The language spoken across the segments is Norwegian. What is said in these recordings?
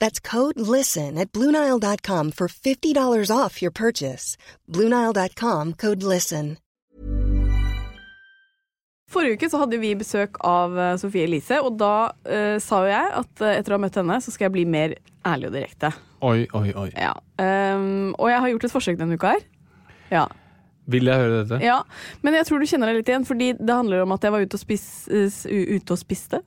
That's code LISTEN at Bluenile.com for $50 off your purchase. Bluenile.com code LISTEN. Forrige uke så hadde vi besøk av eh, Sofie Elise, og da uh, sa jo jeg at eh, etter å ha møtt henne, så skal jeg bli mer ærlig og direkte. Oi, oi, oi. Ja. Um, og jeg har gjort et forsøk denne uka her. Ja. Vil jeg høre dette? ja. Men jeg tror du kjenner deg litt igjen, fordi det handler om at jeg var ute og, spis, uh, ute og spiste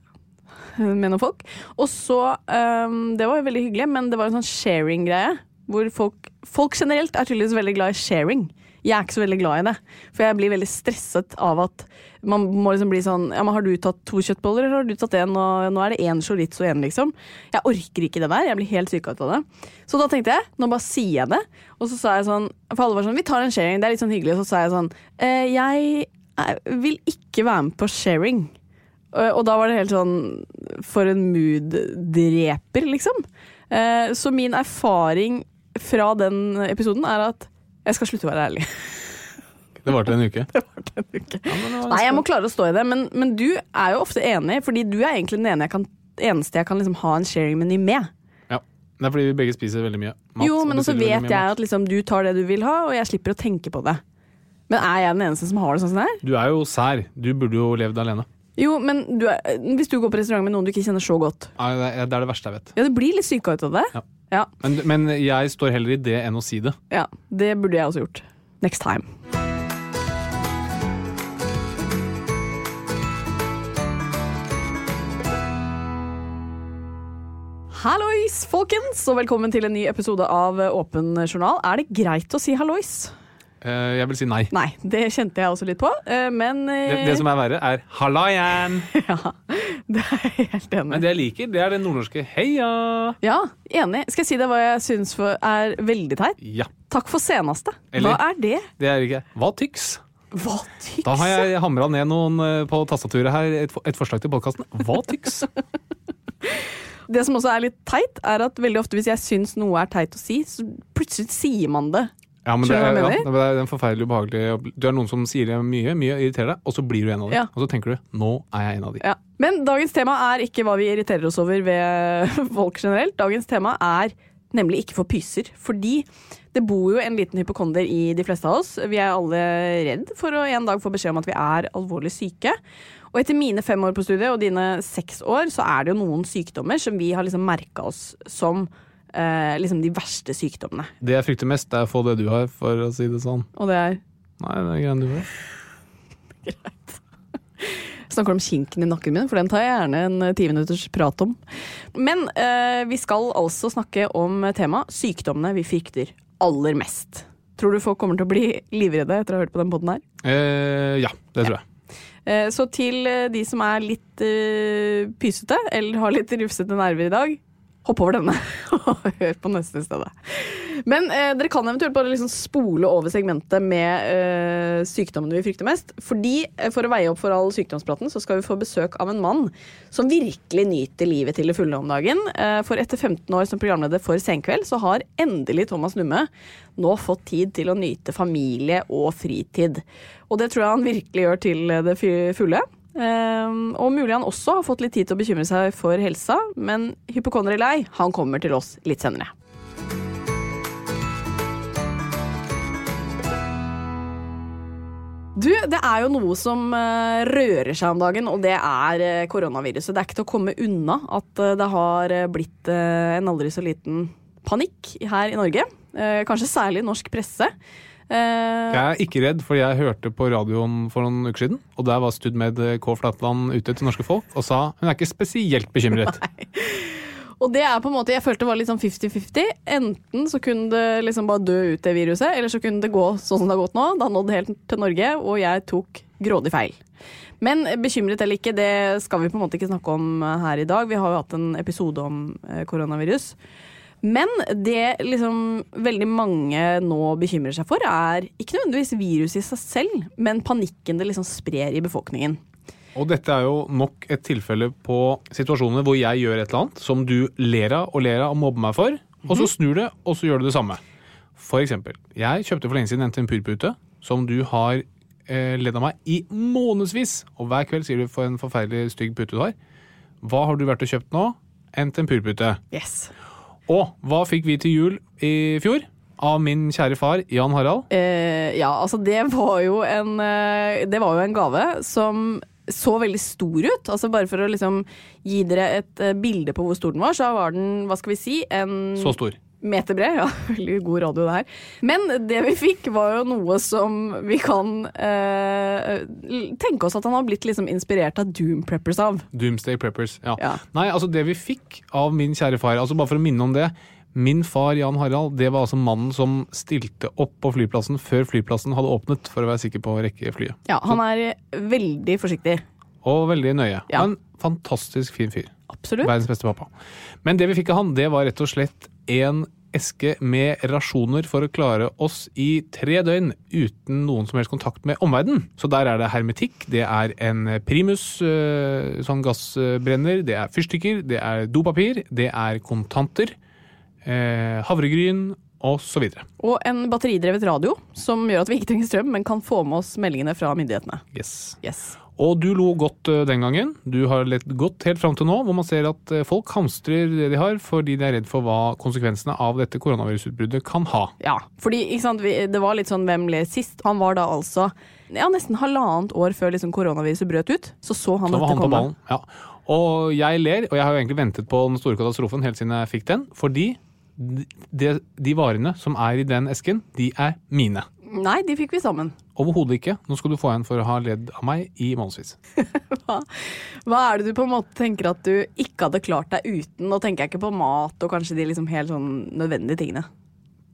med noen folk. Og så um, Det var veldig hyggelig, men det var en sånn sharing-greie. Hvor folk, folk generelt er tydeligvis veldig glad i sharing. Jeg er ikke så veldig glad i det. For jeg blir veldig stresset av at man må liksom bli sånn Ja, men har du tatt to kjøttboller, eller har du tatt én, og nå er det én chorizo igjen, liksom. Jeg orker ikke det der. Jeg blir helt syk av det. Så da tenkte jeg, nå bare sier jeg det. Og så sa jeg sånn For alle var sånn Vi tar en sharing, det er litt sånn hyggelig. Og så sa jeg sånn eh, Jeg er- vil ikke være med på sharing. Og og da var det helt sånn For en mood-dreper, liksom. Eh, Så min erfaring fra den episoden er at jeg skal slutte å være ærlig. Det varte en uke. Nei, jeg må klare å stå i det, men, men du er jo ofte enig, fordi du er egentlig den ene jeg kan, eneste jeg kan liksom ha en sharing-meny med. Ja. Det er fordi vi begge spiser veldig mye mat. jo, men også vet jeg mat. at liksom, du tar det du vil ha, og jeg slipper å tenke på det. Men er jeg den eneste som har det sånn som det er? Du er jo sær. Du burde jo levd alene. Jo, men du er, hvis du går på restaurant med noen du ikke kjenner så godt Nei, Det er det er det verste jeg vet. Ja, du blir litt syka ut av det. Ja. Ja, Men, men jeg står heller i det enn å si det. ja, det burde jeg også gjort. Next time. Hallois, folkens, og velkommen til en ny episode av Åpen journal. Er det greit å si hallois? Eh, Jeg vil si nei. Nei, det kjente jeg også litt på, eh, men eh, Det, det som er verre, er 'halla igjen'. Ja, det er jeg helt enig Men det jeg liker, det er det nordnorske 'heia'. Ja, enig. Skal jeg si deg hva jeg syns er veldig teit? Ja. Takk for seneste. Eller- Hva er det? Det er ikke Hva tyks? Hva tyks? Da har jeg hamra ned noen på tastaturet her, et, et forslag til podkasten. Hva tyks? Det som også er litt teit, er at veldig ofte hvis jeg syns noe er teit å si, så plutselig sier man det. Ja, men det er, ja, det er en forferdelig ubehagelig Du er noen som sier det mye, mye irriterer deg, og så blir du en av dem. Ja. Og så tenker du 'nå er jeg en av de'. Ja. Men dagens tema er ikke hva vi irriterer oss over ved folk generelt. Dagens tema er nemlig ikke for pyser. Fordi det bor jo en liten hypokonder i de fleste av oss. Vi er alle redd for å en dag få beskjed om at vi er alvorlig syke. Og etter mine fem år på studiet og dine seks år, så er det jo noen sykdommer som vi har liksom merka oss som eh, liksom de verste sykdommene. Det jeg frykter mest, er å få det du har, for å si det sånn. Og det er Nei, det er greiene du har. Greit. Snakker om kinken i nakken min, for den tar jeg gjerne en eh, ti minutters prat om. Men eh, vi skal altså snakke om temaet sykdommene vi frykter aller mest. Tror du folk kommer til å bli livredde etter å ha hørt på den poden her? Eh, ja, det tror jeg. Eh, så til eh, de som er litt uh, pysete, eller har litt rufsete nerver i dag, hopp over denne og hør på neste stedet. Men eh, dere kan eventuelt bare liksom spole over segmentet med eh, sykdommene vi frykter mest. Fordi eh, For å veie opp for all sykdomspraten så skal vi få besøk av en mann som virkelig nyter livet til det fulle om dagen. Eh, for etter 15 år som programleder for Senkveld så har endelig Thomas Numme nå fått tid til å nyte familie og fritid. Og det tror jeg han virkelig gjør til det fulle. Ehm, og mulig han også har fått litt tid til å bekymre seg for helsa, men hypokonder eller ei, han kommer til oss litt senere. Du, det er jo noe som eh, rører seg om dagen, og det er eh, koronaviruset. Det er ikke til å komme unna at eh, det har blitt en aldri så liten panikk her i Norge. Kanskje særlig norsk presse. Eh, Jeg er ikke redd, for jeg hørte på radioen for noen uker siden, og der var Studmed K. Flatland ute til norske folk og sa hun er ikke spesielt bekymret. Og det er på en måte, jeg følte det var litt sånn 50-50. Enten så kunne det liksom bare dø ut det viruset, eller så kunne det gå sånn som det har gått nå. Det har nådd helt til Norge, og jeg tok grådig feil. Men bekymret eller ikke, det skal vi på en måte ikke snakke om her i dag. Vi har jo hatt en episode om eh, koronavirus. Men det liksom veldig mange nå bekymrer seg for, er ikke nødvendigvis viruset i seg selv, men panikken det liksom sprer i befolkningen. Og dette er jo nok et tilfelle på situasjoner hvor jeg gjør et eller annet som du ler av og ler av og mobber meg for, og så snur det, og så gjør du det samme. For eksempel, jeg kjøpte for lenge siden en tempurpute som du har eh, ledd av meg i månedsvis, og hver kveld sier du for en forferdelig stygg pute du har. Hva har du vært og kjøpt nå? En tempurpute. Yes. Og hva fikk vi til jul i fjor? Av min kjære far, Jan Harald. Eh, ja, altså det var jo en eh, Det var jo en gave som så veldig stor ut. Altså Bare for å liksom gi dere et eh, bilde på hvor stor den var, så var den, hva skal vi si, en Så stor. Meter bred. Ja, veldig god radio det her. Men det vi fikk, var jo noe som vi kan eh, tenke oss at han har blitt liksom inspirert av Doom Preppers av. Doomsday Preppers. Ja. Ja. Nei, altså det vi fikk av min kjære far, altså bare for å minne om det. Min far Jan Harald det var altså mannen som stilte opp på flyplassen før flyplassen hadde åpnet for å være sikker på å rekke flyet. Ja, han er veldig forsiktig. Og veldig nøye. Ja. En fantastisk fin fyr. Absolutt. Verdens beste pappa. Men det vi fikk av han, det var rett og slett en eske med rasjoner for å klare oss i tre døgn uten noen som helst kontakt med omverdenen. Så der er det hermetikk, det er en primus, øh, sånn gassbrenner, det er fyrstikker, det er dopapir, det er kontanter, havregryn havregryn og så videre. Og en batteridrevet radio som gjør at vi ikke trenger strøm, men kan få med oss meldingene fra myndighetene. Yes. Yes. Og du lo godt øh, den gangen. Du har lett godt helt fram til nå, hvor man ser at øh, folk hamstrer det de har, fordi de er redd for hva konsekvensene av dette koronavirusutbruddet kan ha. Ja, fordi sant, det var litt sånn hvem ler sist. Han var da altså ja, nesten halvannet år før liksom koronaviruset brøt ut. Så så han Så dette komme. Ja. Og jeg ler, og jeg har jo egentlig ventet på den store katastrofen helt siden jeg fikk den, fordi de, de varene som er i den esken, de er mine. Nei, de fikk vi sammen. Overhodet ikke. Nå skal du få en for å ha ledd av meg i månedsvis. Hva, hva er det du på en måte tenker at du ikke hadde klart deg uten? Nå tenker jeg ikke på mat og kanskje de liksom helt sånn nødvendige tingene.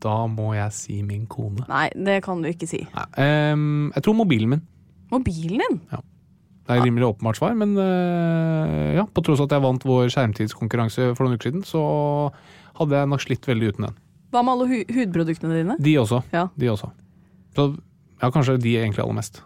Da må jeg si min kone. Nei, det kan du ikke si. Nei, um, jeg tror mobilen min. Mobilen din? Ja. Det er rimelig åpenbart svar, men uh, ja, på tross av at jeg vant vår skjermtidskonkurranse for noen uker siden, så hadde jeg nok slitt veldig uten den. Hva med alle hu hudproduktene dine? De også. Ja. De også. Så ja, kanskje de egentlig aller mest.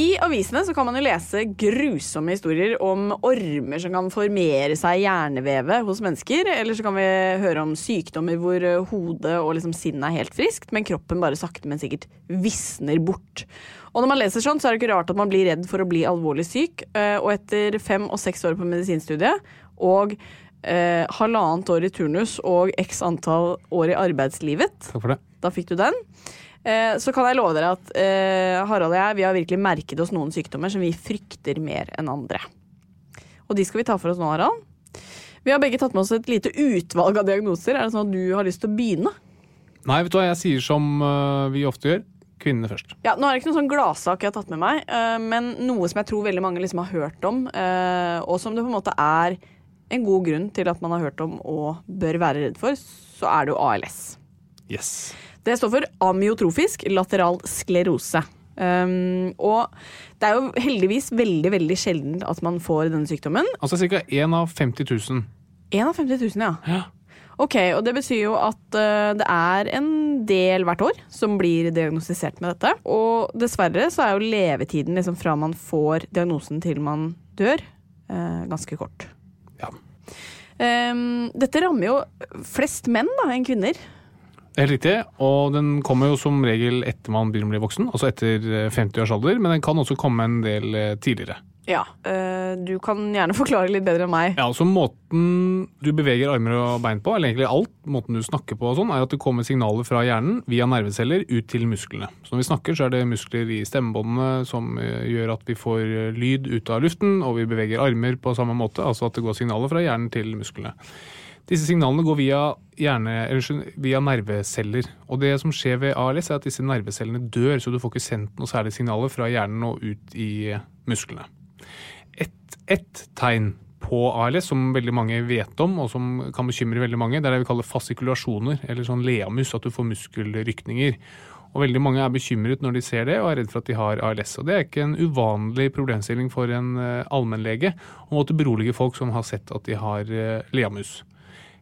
I avisene så kan man jo lese grusomme historier om ormer som kan formere seg i hjernevevet hos mennesker. Eller så kan vi høre om sykdommer hvor eh, hodet og liksom sinnet er helt friskt, men kroppen bare sakte, men sikkert visner bort. Og når man leser sånn, så er det ikke rart at man blir redd for å bli alvorlig syk. Eh, Og etter fem og seks år på medisinstudiet og eh, halvannet år i turnus og x antall år i arbeidslivet, Takk for det. da fikk du den. Eh, Så kan jeg love dere at eh, Harald og jeg vi har virkelig merket oss noen sykdommer som vi frykter mer enn andre. Og de skal vi ta for oss nå, Harald. Vi har begge tatt med oss et lite utvalg av diagnoser. Er det sånn at du har lyst til å begynne? Nei, vet du hva jeg sier som uh, vi ofte gjør? Kvinnene først. Ja, Nå er det ikke noen sånn gladsak jeg har tatt med meg, uh, men noe som jeg tror veldig mange liksom har hørt om, uh, og som det på en måte er en god grunn til at man har hørt om og bør være redd for, så er det jo ALS. Yes. Det står for amyotrofisk lateral sklerose. Um, og det er jo heldigvis veldig veldig sjelden at man får denne sykdommen. Altså ca. 1 av 50 000. 1 av 50 000, ja. Ja. Ok, og det betyr jo at uh, det er en del hvert år som blir diagnostisert med dette. Og dessverre så er jo levetiden liksom fra man får diagnosen til man dør, uh, ganske kort. Um, dette rammer jo flest menn da, enn kvinner. Er helt riktig, og den kommer jo som regel etter man begynner å bli voksen, altså etter eh, 50 års alder, men den kan også komme en del eh, tidligere. Ja. Eh, du kan gjerne forklare litt bedre enn meg. Ja, altså Måten du beveger armer og bein på, eller egentlig alt, måten du snakker på, og sånn, er at det kommer signaler fra hjernen via nerveceller ut til musklene. Så når vi snakker, så er det muskler i stemmebåndene som eh, gjør at vi får eh, lyd ut av luften, og vi beveger armer på samme måte, altså at det går signaler fra hjernen til musklene. Disse signalene går via, hjerne, eller, via nerveceller. Og det som skjer ved ALS, er at disse nervecellene dør, så du får ikke sendt noe særlig signaler fra hjernen og ut i musklene. Et, et tegn på ALS som veldig mange vet om, og som kan bekymre veldig mange, det er det vi kaller fascikulasjoner, eller sånn leamus, at du får muskelrykninger. Og veldig mange er bekymret når de ser det, og er redd for at de har ALS. Og det er ikke en uvanlig problemstilling for en eh, allmennlege å måtte berolige folk som har sett at de har eh, leamus.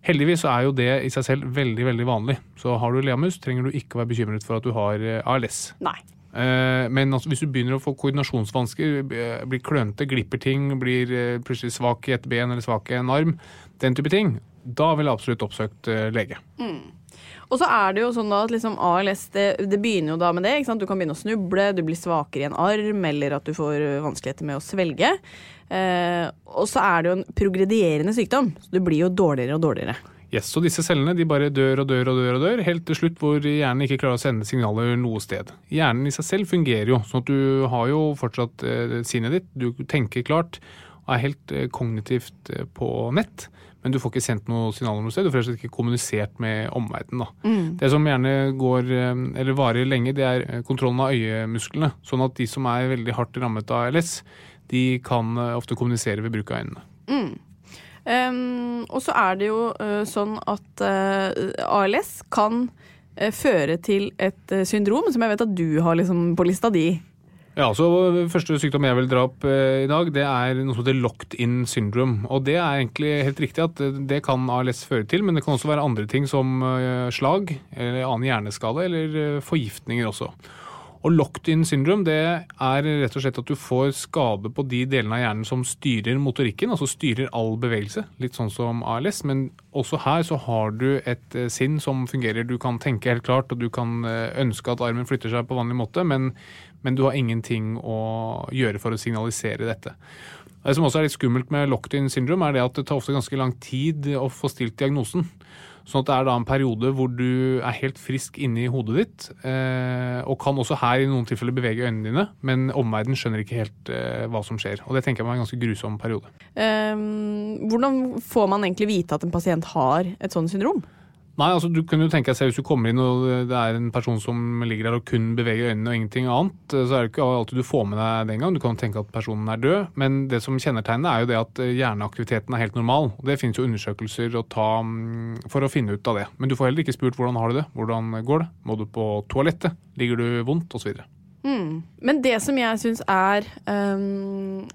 Heldigvis er jo det i seg selv veldig veldig vanlig. Så har du leamus, trenger du ikke være bekymret for at du har eh, ALS. Nei. Eh, Men altså, hvis du begynner å få koordinasjonsvansker, eh, blir klønete, glipper ting, blir eh, plutselig svak i et ben eller svak i en arm, den type ting, da ville jeg absolutt oppsøkt lege. lege. Og så er det jo sånn da at liksom ALS det, det begynner jo da med det. ikke sant? Du kan begynne å snuble, du blir svakere i en arm, eller at du får vanskeligheter med å svelge. Eh, og så er det jo en progredierende sykdom, så du blir jo dårligere og dårligere. Yes, Så disse cellene de bare dør og dør og dør, og dør, helt til slutt hvor hjernen ikke klarer å sende signaler noe sted. Hjernen i seg selv fungerer jo, sånn at du har jo fortsatt eh, sinnet ditt, du tenker klart og er helt eh, kognitivt eh, på nett. Men du får ikke sendt noe signaler noe sted. Du får rett og slett ikke kommunisert med omverdenen. Mm. Det som gjerne går, eller varer lenge, det er kontrollen av øyemusklene. Sånn at de som er veldig hardt rammet av ALS, de kan ofte kommunisere ved bruk av øynene. Um, og så er det jo uh, sånn at uh, ALS kan uh, føre til et syndrom som jeg vet at du har liksom på lista di. Ja, så Første sykdom jeg vil dra opp eh, i dag, det er noe som heter locked in syndrome. Og Det er egentlig helt riktig at eh, det kan ALS føre til, men det kan også være andre ting som eh, slag, eller annen hjerneskade, eller eh, forgiftninger også. Og locked-in syndrom det er rett og slett at du får skade på de delene av hjernen som styrer motorikken, altså styrer all bevegelse, litt sånn som ALS. Men også her så har du et eh, sinn som fungerer. Du kan tenke helt klart, og du kan eh, ønske at armen flytter seg på vanlig måte, men, men du har ingenting å gjøre for å signalisere dette. Det som også er litt skummelt med locked-in syndrom, er det at det tar ofte ganske lang tid å få stilt diagnosen. Sånn at det er da en periode hvor du er helt frisk inni hodet ditt, eh, og kan også her i noen tilfeller bevege øynene dine, men omverdenen skjønner ikke helt eh, hva som skjer. Og det tenker jeg var en ganske grusom periode. Um, hvordan får man egentlig vite at en pasient har et sånt syndrom? Nei, altså du kunne jo tenke deg selv Hvis du kommer inn og det er en person som ligger der og kun beveger øynene og ingenting annet, så er det ikke alltid du får med deg den gang. Du kan tenke at personen er død, men det som kjennetegner er jo det at eh, hjerneaktiviteten er helt normal. Det finnes jo undersøkelser å ta mm, for å finne ut av det. Men du får heller ikke spurt hvordan har du det, hvordan går det, må du på toalettet, ligger du vondt, osv. Men det som jeg syns er um,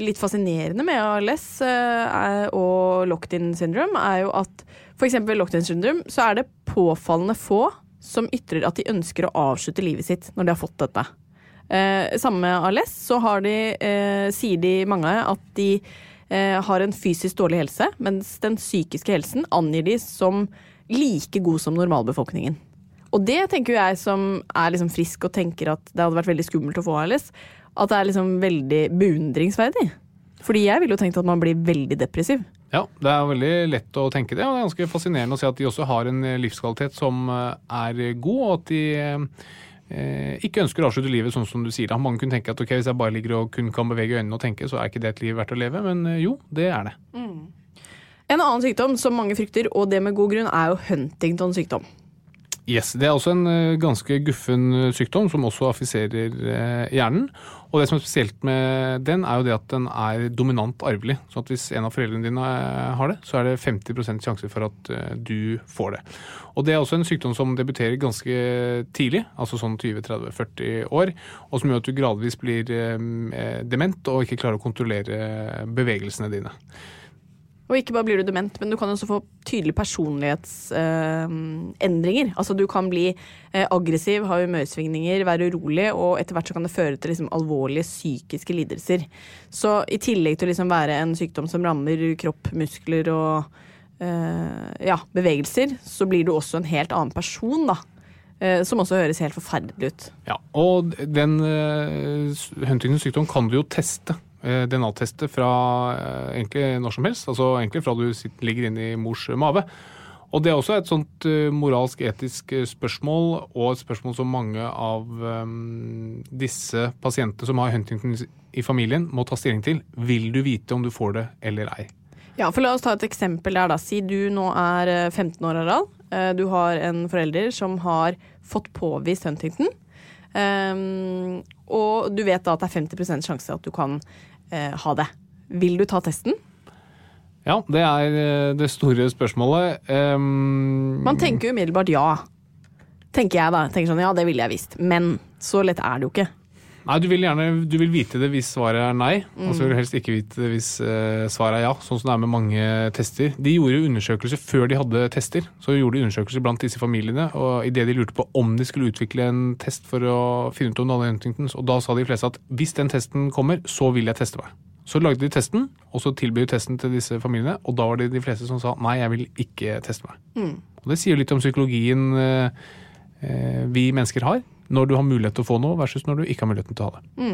litt fascinerende med ALS eh, er, og locked-in syndrome, er jo at f.eks. ved locked-in syndrome så er det påfallende få som ytrer at de ønsker å avslutte livet sitt når de har fått dette. Eh, samme med ALS så de, eh, sier de mange at de eh, har en fysisk dårlig helse, mens den psykiske helsen angir de som like god som normalbefolkningen. Og det tenker jeg som er liksom frisk og tenker at det hadde vært veldig skummelt å få ALS, at det er liksom veldig beundringsverdig. Fordi jeg ville jo tenkt at man blir veldig depressiv. Ja, det er veldig lett å tenke det, og det er ganske fascinerende å se at de også har en eh, livskvalitet som eh, er god, og at de eh, ikke ønsker å avslutte livet sånn som du sier. da. Mange kunne tenke at ok, hvis jeg bare ligger og kun kan bevege øynene og tenke, så er ikke det et liv verdt å leve, men eh, jo, det er det. En annen sykdom som mange frykter, og det med god grunn, er jo Huntingtons sykdom. Yes, Det er også en ganske guffen sykdom som også affiserer hjernen. Og det som er spesielt med den, er jo det at den er dominant arvelig. Så at hvis en av foreldrene dine eh, har det, så er det 50 sjanse for at eh, du får det. Og det er også en sykdom som debuterer ganske tidlig, altså sånn 20-30-40 år, og som gjør at du gradvis blir eh, dement og ikke klarer å kontrollere bevegelsene dine. Og ikke bare blir du dement, men du kan også få tydelige personlighetsendringer. altså du kan bli eh, aggressiv, ha humørsvingninger, være urolig, og etter hvert så kan det føre til liksom, alvorlige psykiske lidelser. Så i tillegg til å liksom, være en sykdom som rammer kropp, muskler og eh, ja, bevegelser, så blir du også en helt annen person, da. Eh, som også høres helt forferdelig ut. Ja, og den uh, Huntingtons sykdom kan du jo teste. Eh, DNA-teste fra eh, egentlig når som helst. Altså egentlig fra du sitter, ligger inne i mors mage. Og det er også et sånt eh, moralsk, etisk eh, spørsmål, og et spørsmål som mange av um, disse pasientene som har Huntington i familien, må ta stilling til. Vil du vite om du får det eller ei? Ja, for La oss ta et eksempel der. da. Si du nå er eh, 15 år, Harald. Eh, Du har en forelder som har fått påvist Huntington. Um, og du vet da at det er 50% sjanse at du kan uh, ha det. Vil du ta testen? Ja, det er eh, det store spørsmålet. Um, Man tenker umiddelbart ja. Tenker jeg da. Tenker sånn, ja, det ville jeg visst. Men så lett er det jo ikke. Nei, du vil gjerne du vil vite det hvis svaret er nei. Mm. Og så vil du helst ikke vite det hvis uh, svaret er ja, sånn som det er med mange tester. De gjorde undersøkelser før de hadde tester. Så gjorde de undersøkelser blant disse familiene, og idet de lurte på om de skulle utvikle en test for å finne ut om de hadde Huntingtons, og da sa de fleste at hvis den testen kommer, så vil jeg teste meg. Så lagde de testen, og så tilbød testen til disse familiene, og da var det de fleste som sa nei, jeg vil ikke teste meg. Mm. Og det sier litt om psykologien eh, eh, vi mennesker har, når du har mulighet til å få noe versus når du ikke har muligheten til å ha det.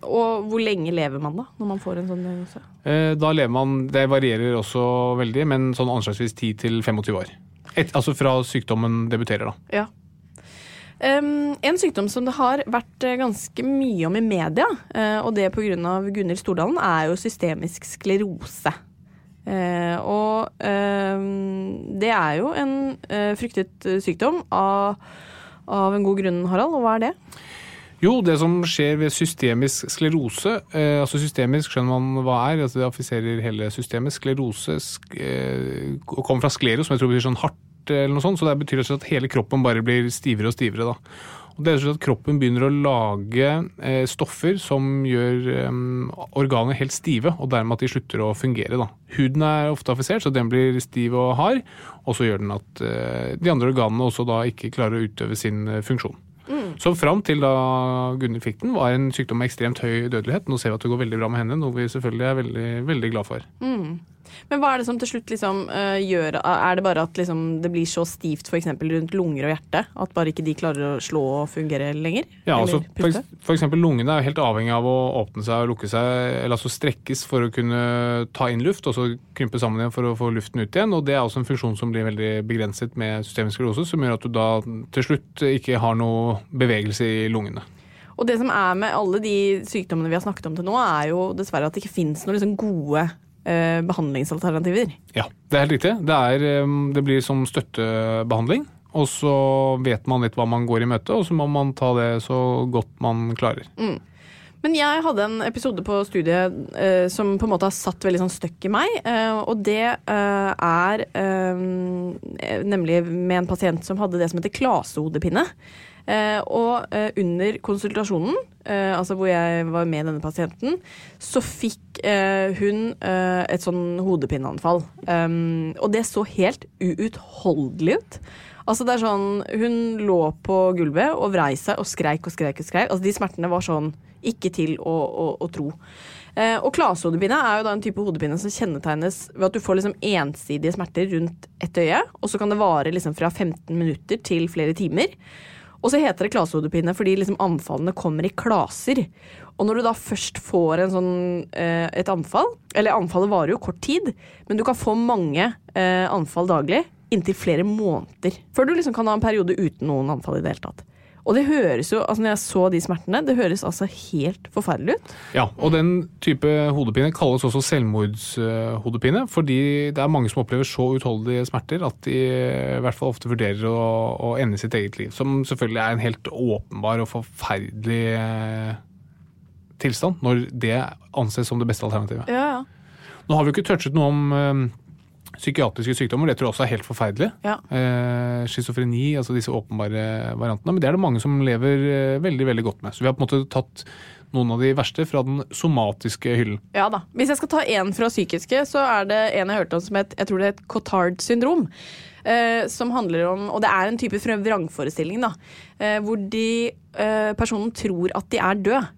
Og hvor lenge lever man da, når man får en sånn diagnose? Eh, Da lever man, Det varierer også veldig, men sånn anslagsvis 10 til 25 år. Et, altså fra sykdommen debuterer, da. Ja. Um, en sykdom som det har vært eh, ganske mye om i media, uh, og det pga. Gunhild Stordalen, er jo systemisk sklerose. Uh, og uh, det er jo en fryktet sykdom av, av en god grunn, Harald. Og hva er det? Jo, det som skjer ved systemisk sklerose eh, altså Systemisk skjønner man hva er, altså det affiserer hele systemet. Sklerose sk eh, kommer fra skleros, som jeg tror betyr sånn hardt, eller noe sånt, så det betyr at hele kroppen bare blir stivere og stivere. da. Og det er sånn at Kroppen begynner å lage eh, stoffer som gjør eh, organer helt stive, og dermed at de slutter å fungere. da. Huden er ofte affisert, så den blir stiv og hard, og så gjør den at eh, de andre organene også da ikke klarer å utøve sin eh, funksjon. Så fram til da Gunhild fikk den, var en sykdom med ekstremt høy dødelighet. Nå ser vi at det går veldig bra med henne, noe vi selvfølgelig er veldig, veldig glad for. Men hva er det som til slutt liksom uh, gjør Er det bare at liksom, det blir så stivt f.eks. rundt lunger og hjerte? At bare ikke de klarer å slå og fungere lenger? Ja, altså, f.eks. lungene er helt avhengig av å åpne seg og lukke seg, eller altså strekkes for å kunne ta inn luft, og så krympe sammen igjen for å få luften ut igjen. Og det er også en funksjon som blir veldig begrenset med systemisk sklerose, som gjør at du da til slutt ikke har noe bevegelse i lungene. Og det som er med alle de sykdommene vi har snakket om til nå, er jo dessverre at det ikke finnes noen liksom gode eh, behandlingsalternativer. Ja, det er helt riktig. Det, er, eh, det blir som støttebehandling. Og så vet man litt hva man går i møte, og så må man ta det så godt man klarer. Men jeg hadde en episode på studiet eh, som på en måte har satt veldig sånn støkk i meg. eh, og det eh, er eh, nemlig med en pasient som hadde det som heter klasehodepine. Eh, og eh, under konsultasjonen, eh, altså hvor jeg var med denne pasienten, så fikk hun et sånn hodepineanfall. Um, og det så helt uutholdelig ut. Altså det er sånn, Hun lå på gulvet og vrei seg og skreik og skreik. og skreik. Altså De smertene var sånn ikke til å, å, å tro. Eh, og klasehodepine er jo da en type hodepine som kjennetegnes ved at du får liksom ensidige smerter rundt ett øye, og så kan det vare liksom fra 15 minutter til flere timer. Og så heter det klasehodepine fordi liksom anfallene kommer i klaser. Og når du da først får sånn, eh, et anfall, eller anfallet varer jo kort tid, men du kan få mange eh, anfall daglig inntil flere måneder. Før du liksom kan ha en periode uten noen anfall i det hele tatt. Og det høres jo, altså når jeg så de smertene, det høres altså helt forferdelig ut. Ja, og den type hodepine kalles også selvmordshodepine, fordi det er mange som opplever så utholdelige smerter at de i hvert fall ofte vurderer å, å ende sitt eget liv. Som selvfølgelig er en helt åpenbar og forferdelig eh, tilstand, når det anses som det beste alternativet. Ja, ja. Nå har vi jo ikke touchet noe om eh, psykiatriske sykdommer, det tror jeg også er helt forferdelig. Ja. Eh, Schizofreni, altså disse åpenbare variantene. Men det er det mange som lever eh, veldig veldig godt med. Så vi har på en måte tatt noen av de verste fra den somatiske hyllen. Ja da. Hvis jeg skal ta en fra psykiske, så er det en jeg hørte om som het jeg tror det het Cotard syndrom. Eh, som handler om Og det er en type vrangforestilling, da. Eh, hvor de eh, personen tror at de er død.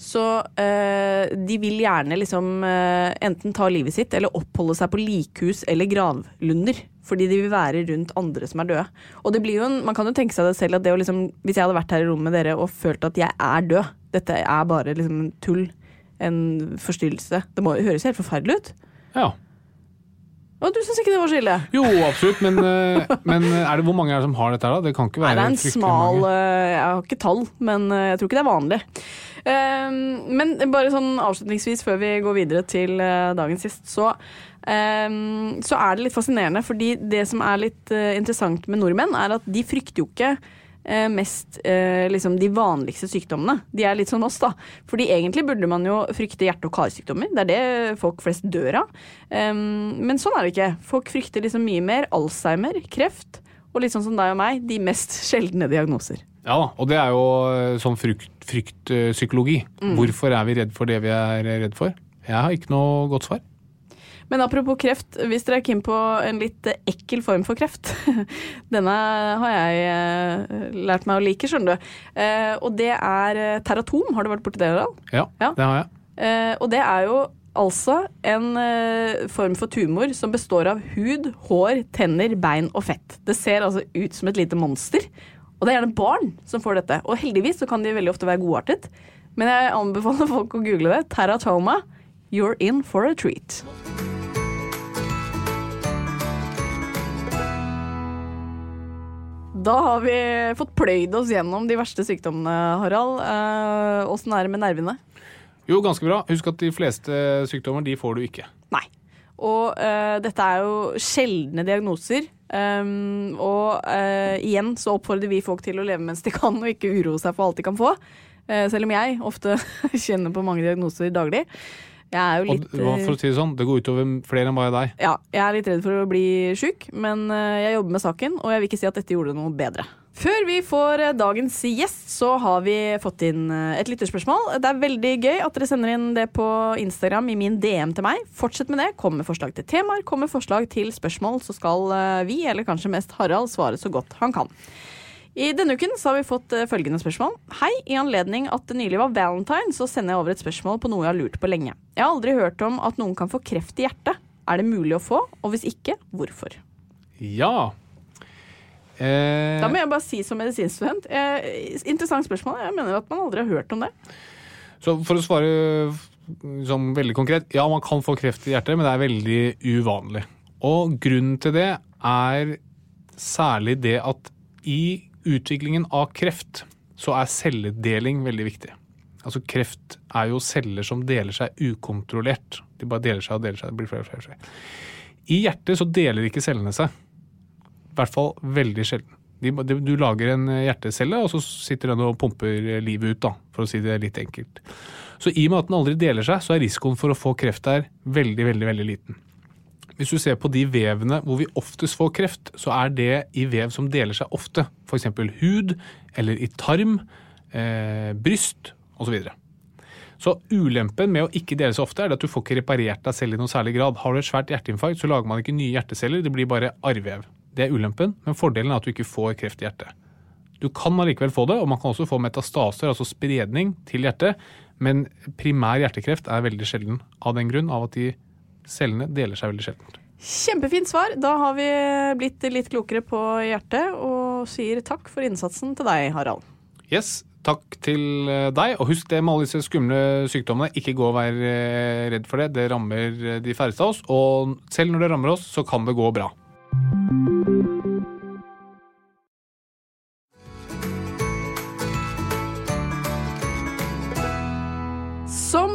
Så eh, de vil gjerne liksom eh, enten ta livet sitt eller oppholde seg på likhus eller gravlunder. Fordi de vil være rundt andre som er døde. Og det blir jo en, man kan jo tenke seg det selv at det liksom Hvis jeg hadde vært her i rommet med dere og følt at jeg er død, dette er bare liksom tull, en forstyrrelse Det må jo høres helt forferdelig ut. Ja. Og du syns ikke det var så ille? Jo, absolutt, men, eh, men er det, hvor mange er det som har dette her, da? Det kan ikke være Nei, det er en smal mange. eh, Jeg har ikke tall, men eh, jeg tror ikke det er vanlig. Eh, Men bare sånn avslutningsvis, før vi går videre til dagen dagens gjest, så eh, så er det litt fascinerende, fordi det som er litt eh, interessant med nordmenn, er at de frykter jo ikke eh, mest eh, liksom de vanligste sykdommene. De er litt som oss, da. Fordi egentlig burde man jo frykte hjerte- og karsykdommer. Det er det folk flest dør av. Eh, men sånn er det ikke. Folk frykter liksom mye mer Alzheimer, kreft, og litt sånn som deg og meg, de mest sjeldne diagnoser. Ja da, og det er jo sånn sånn frykt- fryktpsykologi. Mm. Hvorfor er vi redd for det vi er redd for? Jeg har ikke noe godt svar. Men apropos kreft, hvis dere er keen på en litt ekkel form for kreft Denne har jeg eh, lært meg å like, skjønner du. Eh, og det er eh, teratom. Har du vært borti det, Harald? Ja, Ja. det har jeg. Og det er jo altså en form for tumor som består av hud, hår, tenner, bein og fett. Det ser altså ut som et lite monster. Og det er gjerne barn som får dette. Og heldigvis så kan de veldig ofte være godartet. Men jeg anbefaler folk å google det. Teratoma. You're in for a treat. Da har vi fått pløyd oss gjennom de verste sykdommene, Harald. Eh, Åssen er det med nervene? Jo, ganske bra. Husk at de fleste sykdommer de får du ikke. Nei. Og uh, dette er jo sjeldne diagnoser. Um, og uh, igjen så oppfordrer vi folk til å leve mens de kan, og ikke uroe seg for alt de kan få. Uh, selv om jeg ofte kjenner på mange diagnoser daglig. Jeg er jo litt Og for å si det sånn, det går utover flere enn bare deg. ja, jeg er litt redd for å bli sjuk, men eh, jeg jobber med saken, og jeg vil ikke si at dette gjorde det noe bedre. Før vi får eh, dagens gjest, så har vi fått inn eh, et lytterspørsmål. Det er veldig gøy at dere sender inn det på Instagram i min DM til meg. Fortsett med det. Kom med forslag til temaer, kom med forslag til spørsmål, så skal eh, vi, eller kanskje mest Harald, svare så godt han kan. I denne uken så har vi fått eh, følgende spørsmål. Hei, i anledning at det nylig var valentine, så sender jeg over et spørsmål på noe jeg har lurt på lenge. Jeg har aldri hørt om at noen kan få kreft i hjertet. Er det mulig å få, og hvis ikke, hvorfor? Ja. Eh, Da må jeg bare si som medisinstudent, eh, interessant spørsmål. Jeg mener at man aldri har hørt om det. Så for å svare som veldig konkret, ja, man kan få kreft i hjertet, men det er veldig uvanlig. Og grunnen til det er særlig det at i utviklingen av kreft så er celledeling veldig viktig. Altså Kreft er jo celler som deler seg ukontrollert. De bare deler seg og deler seg. Det blir flere og flere. flere. I hjertet så deler ikke cellene seg. I hvert fall veldig sjelden. De, de, du lager en hjertecelle, og så sitter den og pumper livet ut, da, for å si det litt enkelt. Så i og med at den aldri deler seg, så er risikoen for å få kreft der veldig, veldig, veldig liten. Hvis du ser på de vevene hvor vi oftest får kreft, så er det i vev som deler seg ofte. F.eks. hud, eller i tarm, eh, bryst osv. Så, så ulempen med å ikke dele seg ofte, er at du får ikke reparert deg selv i noen særlig grad. Har du et svært hjerteinfarkt, så lager man ikke nye hjerteceller, det blir bare arrvev. Det er ulempen, men fordelen er at du ikke får kreft i hjertet. Du kan allikevel få det, og man kan også få metastaser, altså spredning til hjertet, men primær hjertekreft er veldig sjelden av den grunn av at de cellene deler seg veldig sjelden. Kjempefint svar. Da har vi blitt litt klokere på hjertet, og sier takk for innsatsen til deg, Harald. Yes, takk til eh, deg. Og husk det med alle disse skumle sykdommene. Ikke gå og vær eh, redd for det. Det rammer eh, de færreste av oss. Og selv når det rammer oss, så kan det gå bra.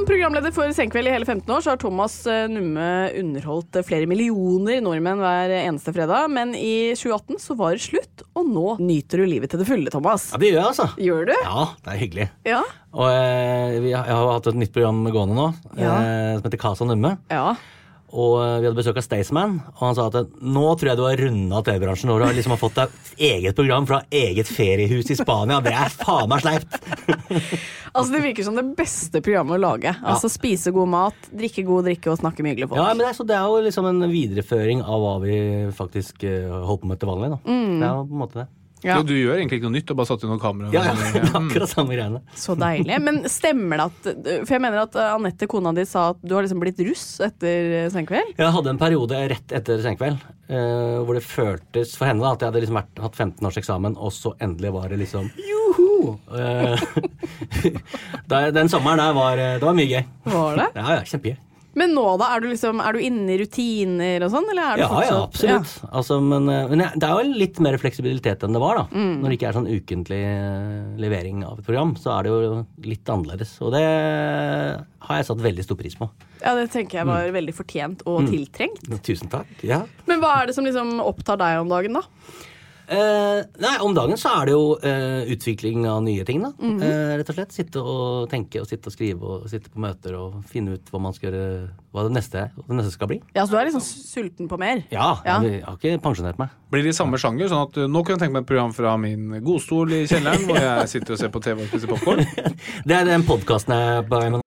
Programleder for Senkveld i hele 15 år, så har Thomas eh, Numme underholdt eh, flere millioner nordmenn hver eneste fredag. Men i 2018 så var det slutt, og nå nyter du livet til det fulle, Thomas. Ja, det gjør jeg, altså. Gjør du? Ja, det er hyggelig. Ja. Og eh, jeg har hatt et nytt program gående nå, Ja. eh, som heter Casa Numme. ja. Og eh, vi hadde besøk av Staysman, og han sa at eh, nå tror jeg du har runda TV-bransjen når du har liksom har fått deg eget program fra eget feriehus i Spania. Det er faen meg sleipt! Altså Det virker som det beste programmet å lage. Altså Spise god mat, drikke god drikke og snakke med hyggelige folk. Ja, men det er, så det er jo liksom en videreføring av hva vi faktisk eh, holder på med til vanlig. Da. Det er jo på en måte det. Ja. Jo, du gjør egentlig ikke noe nytt, du bare satt inn noen kameraer. Ja, ja, det er akkurat samme greiene. Så deilig. Men stemmer det at For jeg mener at eh, Anette, kona di, sa at du har liksom blitt russ etter eh, Senkveld? Jeg hadde en periode rett etter senkveld uh, hvor det føltes for henne da, at jeg hadde liksom vært, hatt 15 års eksamen, og så endelig var det liksom joho! Uh, den sommeren der var eh, Det var mye gøy. Var det? Ja, ja, kjempegøy. Men nå, da? Er du liksom Er du inne i rutiner og sånn, Ja, ja, absolutt. Altså, men eh, men det er jo litt mer fleksibilitet enn det var, da. Mm. Når det ikke er sånn ukentlig eh, levering av et program, så er det jo litt annerledes. Og det har jeg satt veldig stor pris på. Ja, det tenker jeg Mm. var veldig fortjent og tiltrengt. Tusen takk. Ja. Men hva er det som liksom opptar deg om dagen, da? Eh, nei, om dagen så er det jo eh, utvikling av nye ting, da. Mhm. eh, rett og slett. Sitte og tenke og sitte og skrive og sitte på møter og finne ut hva man skal gjøre, hva det neste, hva det neste skal bli. Ja, Så du er liksom sulten på mer? Ja, Ja. Jeg, har ikke pensjonert meg. Blir det i samme sjanger? sånn at uh, Nå kunne jeg tenke meg et program fra min godstol i kjelleren, hvor jeg sitter og ser på TV og spiser popkorn. Det er den podkasten jeg er på vei med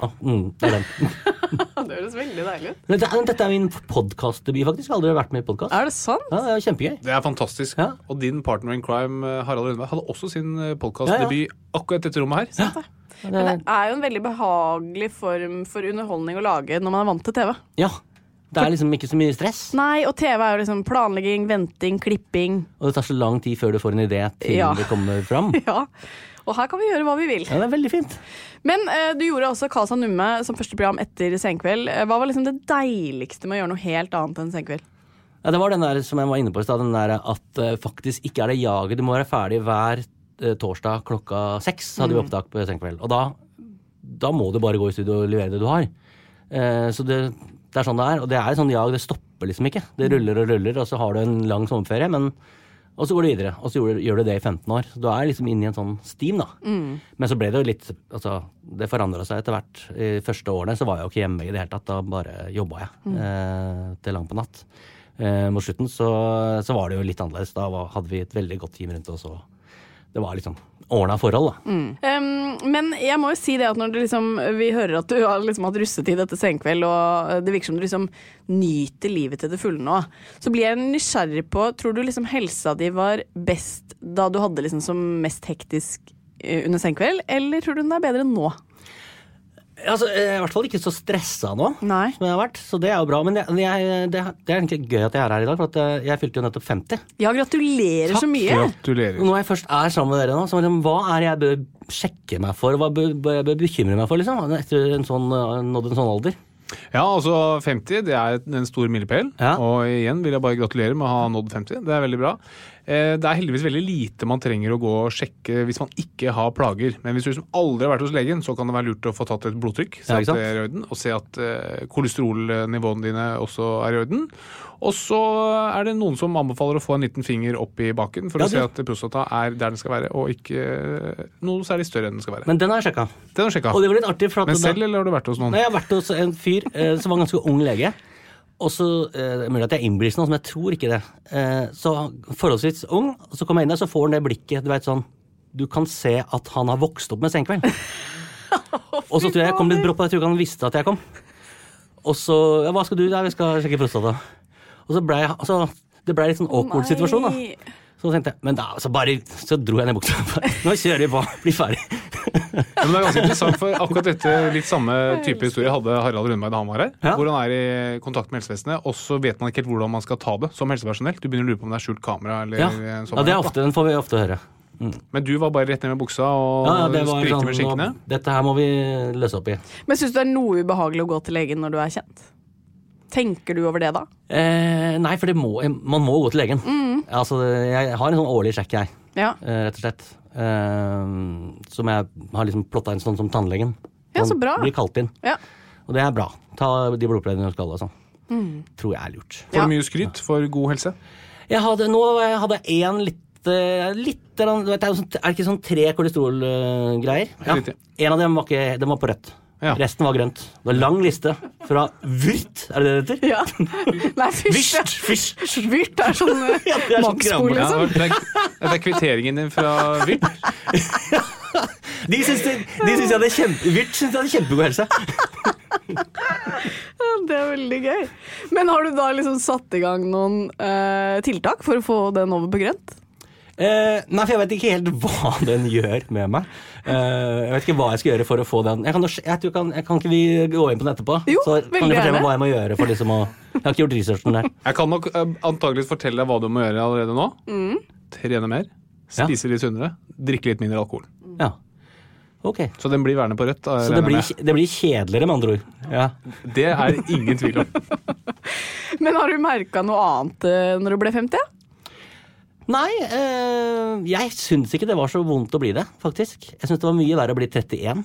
Ja, mm, det er den. Det høres veldig deilig ut. Dette, dette er min podkastdebut, faktisk. Jeg har aldri vært med i podkast. Er det sant? Ja, det er kjempegøy. Det er fantastisk. Ja. Og din partner in crime, eh, Harald Rønneberg, hadde også sin podkastdebut akkurat dette rommet her. Men det er jo en veldig behagelig form for underholdning å lage når man er vant til TV. Ja. Det er liksom ikke så mye stress. Nei, og TV er jo liksom planlegging, venting, klipping. Og det tar så lang tid før du får en idé til Ja. det kommer fram. Ja. Og her kan vi gjøre hva vi vil. Ja, det er veldig fint. Men eh, du gjorde også Casa Numme som første program etter Senkveld. Eh, Hva var liksom det deiligste med å gjøre noe helt annet enn Senkveld? Ja, det var den der som jeg var inne på i stad, den der at eh, faktisk ikke er det jaget. Du må være ferdig hver eh, torsdag klokka seks, hadde vi opptak på Senkveld. Og da, da må du bare gå i studio og levere det du har. Eh, så det, det er sånn det er. Og det er et sånn jag, det stopper liksom ikke. Det ruller og ruller, og så har du en lang sommerferie, men og så går du videre, og så gjør du, gjør du det i 15 år. Så du er liksom inne i en sånn steam, da. Men så ble det jo litt Altså, det forandra seg etter hvert. I de første årene så var jeg jo ikke hjemme i det hele tatt. Da bare jobba jeg eh, til langt på natt. Eh, mot slutten så, så var det jo litt annerledes. Da var, hadde vi et veldig godt team rundt oss, og det var liksom ordna forhold, da. Um, men jeg må jo si det at når liksom, vi hører at du har liksom hatt russetid etter senkveld, og det virker som du liksom nyter livet til det fulle nå, så blir jeg nysgjerrig på Tror du liksom helsa di var best da du hadde liksom som mest hektisk eh, under senkveld, eller tror du den er bedre nå? Altså, jeg er i hvert fall ikke så stressa nå Nei. som jeg har vært, så det er jo bra. Men jeg, jeg, det, det er egentlig gøy at jeg er her i dag, for at eh, jeg fylte jo nettopp 50. Ja, gratulerer så mye. Gratulerer. når jeg først er sammen med dere nå, så liksom, hva er det jeg bør sjekke meg for? Hva bør, bør jeg bør bekymre meg for, liksom? Etter en sånn, eh, nådd en sånn alder? Ja, altså 50 det er en stor milepæl. Ja. Og igjen vil jeg bare gratulere med å ha nådd 50. Det er veldig bra. Eh, Det er heldigvis veldig lite man trenger å gå og sjekke hvis man ikke har plager. Men hvis du liksom aldri har vært hos legen, så kan det være lurt å få tatt et blodtrykk. Se Ja, at det er i orden, og se at eh, kolesterolnivåene dine også er i orden. Og så er det noen som anbefaler å få en liten finger opp i baken for Ja, å se at prostata er der den skal være, og ikke eh, noe særlig større enn den skal være. Men den har jeg sjekka. Den har sjekka. Og det var litt artig, for at Men selv, eller har du vært hos noen? Nei, jeg har vært hos en fyr eh, som var en ganske ung lege. Og så, eh, det Mulig at jeg er noe, men jeg tror ikke det. Eh, så forholdsvis ung, så kommer jeg inn der, så får han det blikket Du vet sånn Du kan se at han har vokst opp med senkveld. og så tror jeg jeg kom litt brått på, jeg tror ikke han visste at jeg kom. Og så Ja, hva skal du? Ja, vi skal sjekke prostata. Og så ble jeg altså, Det ble litt sånn awkward situasjon, da. Så tenkte jeg, men da, så bare Så dro jeg ned buksa. Nå kjører vi på, blir ferdig. Ja, men det er ganske interessant, for akkurat dette litt samme type historie hadde Harald Rundberg da han var her. Ja. Hvor han er i kontakt med helsevesenet, og så vet man ikke helt hvordan man skal ta det som helsepersonell. Du begynner å lure på om det er skjult kamera eller Ja, en sånn ja det er ofte, den får vi ofte høre. Men du var bare rett ned med buksa og Ja, ja, sprikte sånn, med skinkene. Dette her må vi løse opp i. Men syns du det er noe ubehagelig å gå til legen når du er kjent? Tenker du over det da? Eh, nei, for det må, man må gå til legen. Altså, jeg har en sånn årlig sjekk, jeg, Ja. eh, rett og slett. Eh, som jeg har liksom plotta inn sånn som tannlegen. Ja, så bra. Blir kalt inn. ja. Og det er bra. Ta de blodprøvene du skal og sånn. Tror jeg er lurt. Får Ja. mye skryt for god helse? Jeg hadde, nå jeg hadde én litt eh, Litt sånn, er det ikke sånn tre kolesterolgreier? Ja. En av dem var, ikke, den var på rødt. Ja. Resten var grønt. Det var lang liste fra Vyrt, er det det heter? ja. Nei, Fyrst. Vyrt er sånn Ja, er sånn makspol, krabbel. Ja, liksom. det, er, det er kvitteringen din fra Vyrt. De syns, de, de syns jeg hadde kjempe, Vyrt syns jeg hadde kjempegod helse. Ja, Det er veldig gøy. Men har du da liksom satt i gang noen uh, tiltak for å få den over på grønt? Eh, nei, for jeg vet ikke helt hva den gjør med meg. Eh, jeg vet ikke hva jeg skal gjøre for å få den. Jeg kan, jo- jeg kan, jeg kan ikke vi gå inn på den etterpå? Jo, så kan du fortelle meg hva jeg må gjøre for liksom å Jeg har ikke gjort researchen der. Jeg kan nok eh, antageligvis fortelle deg hva du må gjøre allerede nå. Mm. Trene mer, Ja. spise litt sunnere, drikke litt mindre alkohol. Ja. Okay. Så den blir værende på rødt. Så det blir, det blir kjedeligere, med andre ord. Ja. Det er ingen tvil om. Men har du merka noe annet eh, når du ble 50? Nei, øh, jeg syns ikke det var så vondt å bli det, faktisk. Jeg syns det var mye verre å bli 31.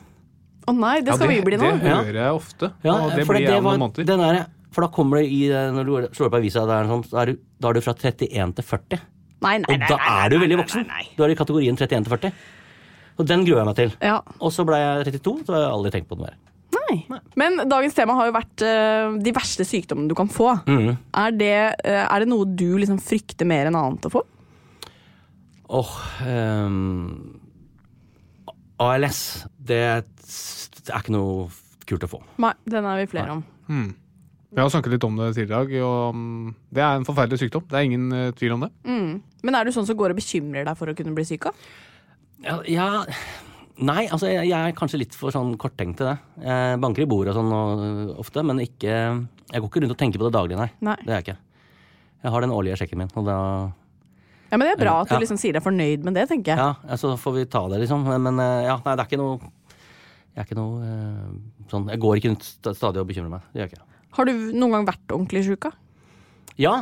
Å nei, det Ja, skal vi bli nå. Det hører jeg ofte. Ja, og det blir det jeg om var- noen måneder. den der, for da kommer det i eh, Når du slår på avisa, da er, sånn, da, er du, da er du fra 31 til 40. Nei, nei, Og nei, da nei, er du veldig nei, voksen. nei, Du er i kategorien 31 til 40. Og den gruer jeg meg til. Ja. Og så ble jeg 32, så har jeg aldri tenkt på det mer. Nei. Men dagens tema har jo vært uh, de verste sykdommene du kan få. Mm. Er, det, uh, er det noe du liksom frykter mer enn annet å få? Åh um, ALS, det, det er ikke noe kult å få. Nei, den er vi flere om. Vi har snakket litt om det tidligere i dag, og mm, det er en forferdelig sykdom. Det er ingen eh, tvil om det. Mm. Men er du sånn som går og bekymrer deg for å kunne bli syk av? Ja, ja Nei, altså jeg, jeg er kanskje litt for sånn korttenkt til det. Jeg banker i bordet og sånn og, ofte, men ikke Jeg går ikke rundt og tenker på det daglig, nei. Nei. Det er jeg ikke. Jeg har den årlige sjekken min, og da Ja, men Det er bra at du liksom sier deg fornøyd med det, tenker jeg. Ja, så får vi ta det, liksom. Men, eh, ja, nei, det er ikke noe Jeg er ikke noe eh, sånn Jeg går ikke rundt stadig og bekymrer meg. Det gjør jeg ikke. Har du noen gang vært ordentlig sjuk? da? Ja,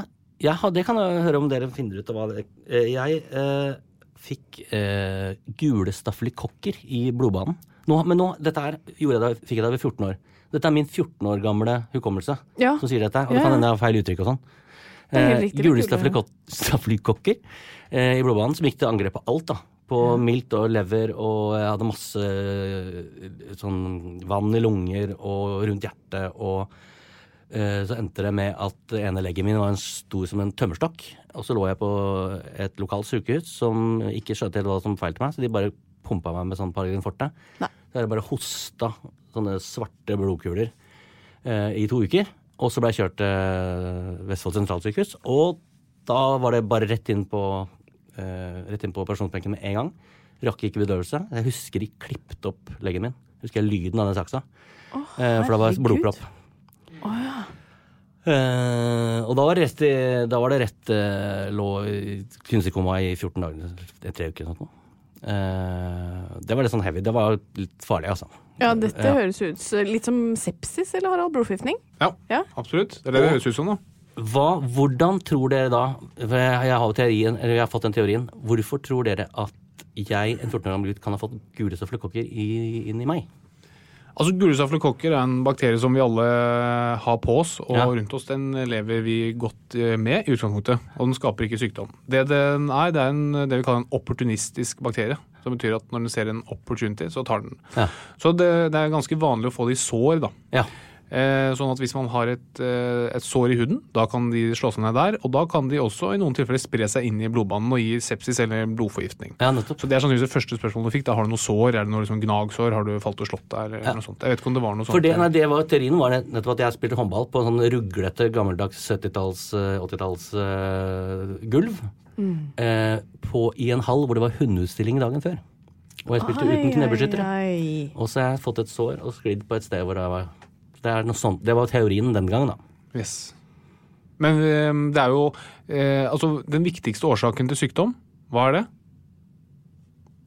jeg det kan jeg høre om dere finner ut av hva det er. Jeg eh, fikk eh, gule stafylokokker i blodbanen. Nå, men nå, dette her gjorde jeg da, fikk jeg da ved 14 år. Dette er min 14 år gamle hukommelse Ja. som sier dette. Og det kan hende jeg har feil uttrykk og sånn. Eh, riktig, gule er kult, stafylokok- stafylokokker eh, i blodbanen som gikk til angrep på alt. da. På mildt og lever, og jeg hadde masse eh, sånn vann i lunger og rundt hjertet. og Eh, Så endte det med at ene leggen min var en stor som en tømmerstokk. Og så lå jeg på et lokalt sykehus som ikke skjønte helt hva som feilte meg, så de bare pumpa meg med sånn Paragrin Forte. Nei. Så jeg bare hosta sånne svarte blodkuler eh, i to uker. Og så ble jeg kjørt til Vestfold sentralsykehus, og da var det bare rett inn på, eh, rett inn på operasjonsbenken med en gang. Rakk ikke bedøvelse. Jeg husker de klippet opp leggen min. Husker jeg lyden av den saksa. Eh, for da var det blodpropp. Eh, og da var det rett, da var det rett eh, lå i kunstig koma i 14 dager, tre uker. Eh, det var litt sånn heavy. Det var litt farlig, altså. Ja, dette Ja. høres ut litt som sepsis, eller Harald? Blodforgiftning? Ja, Ja. absolutt. Det er det det høres ut som da. Hva, hvordan tror dere da jeg, har teorien, eller jeg har fått den teorien. Hvorfor tror dere at jeg, en 14 år gammel gutt, kan ha fått gule stafylokokker i- inn i meg? Altså Gule stafylokokker er en bakterie som vi alle har på oss, og Ja. rundt oss den lever vi godt eh, med i utgangspunktet. Og den skaper ikke sykdom. Det den er, det er en, det vi kaller en opportunistisk bakterie. Som betyr at når den ser en opportunity, så tar den. Ja. Så det, det er ganske vanlig å få det i sår, da. Ja. Eh, sånn at hvis man har et, eh, et sår i huden, da kan de slå seg ned der. Og da kan de også i noen tilfeller spre seg inn i blodbanen og gi sepsis eller blodforgiftning. ja. Så det er sannsynligvis det første spørsmålet du fikk. Da har du noe sår? Er det noe liksom gnagsår? Har du falt og slått deg? Eller Ja. noe sånt? Jeg vet ikke om det var noe sånt. For det, nei, det var, teorien var nettopp at jeg spilte håndball på en sånn ruglete, gammeldags 70-talls, eh, 80-talls uh, gulv. Eh, på, I en hall hvor det var hundeutstilling dagen før. Og jeg spilte uten knebeskyttere. Ai, ai. Og så har jeg fått et sår og sklidd på et sted hvor det var Det, er noe sånt. det var teorien den gangen, da. Yes. Men eh, det er jo eh, Altså, den viktigste årsaken til sykdom, hva er det?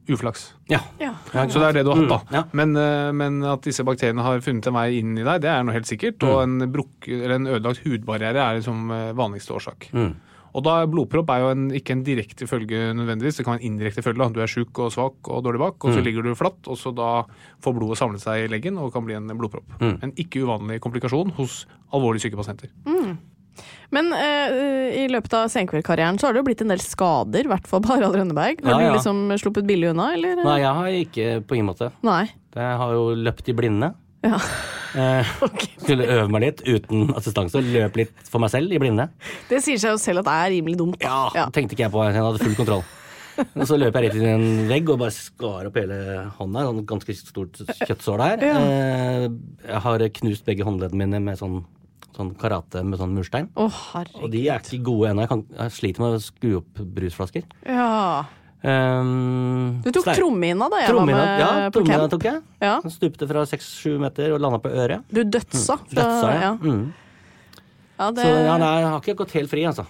Uflaks. Ja. Ja. Så det er det du har hatt, da. Mm, ja. men, eh, men at disse bakteriene har funnet en vei inn i deg, det er noe helt sikkert. Og Mm. en, bruk, eller en ødelagt hudbarriere er liksom eh, vanligste årsak. Mm. Og da blodpropp er jo en, ikke en direkte følge nødvendigvis, det kan være en indirekte følge. da. Du er sjuk og svak og dårlig bak, og så Mm. ligger du flatt, og så da får blodet samlet seg i leggen og kan bli en blodpropp. Mm. En ikke uvanlig komplikasjon hos alvorlig syke pasienter. Men uh, i løpet av senkveldkarrieren så har det jo blitt en del skader, i hvert fall på Harald Rønneberg. Har Ja, ja. du liksom sluppet billig unna, eller? Nei, jeg har ikke på ingen måte. Nei. Jeg har jo løpt i blinde. Ja. Eh, Skulle øve meg litt uten assistanse. og Løp litt for meg selv i blinde. Det sier seg jo selv at det er rimelig dumt. Da. Ja, tenkte ikke jeg på. Jeg hadde full kontroll. Og så løp jeg rett inn i en vegg og bare skar opp hele hånda. Sånn ganske stort kjøttsår der. Ja. Eh, Jeg har knust begge håndleddene mine med sånn, sånn karate med sånn murstein. Oh, Og de er ikke gode ennå. Jeg, jeg sliter med å skru opp brusflasker. Ja. Um, Du tok trommehinna da jeg var med ja, på tok jeg. Ja. Den stupte fra seks-sju meter og landa på øret. Du dødsa. Fra, Dødsa, ja. ja. Mm. Ja, det, Så ja, nei, jeg har ikke gått helt fri, altså.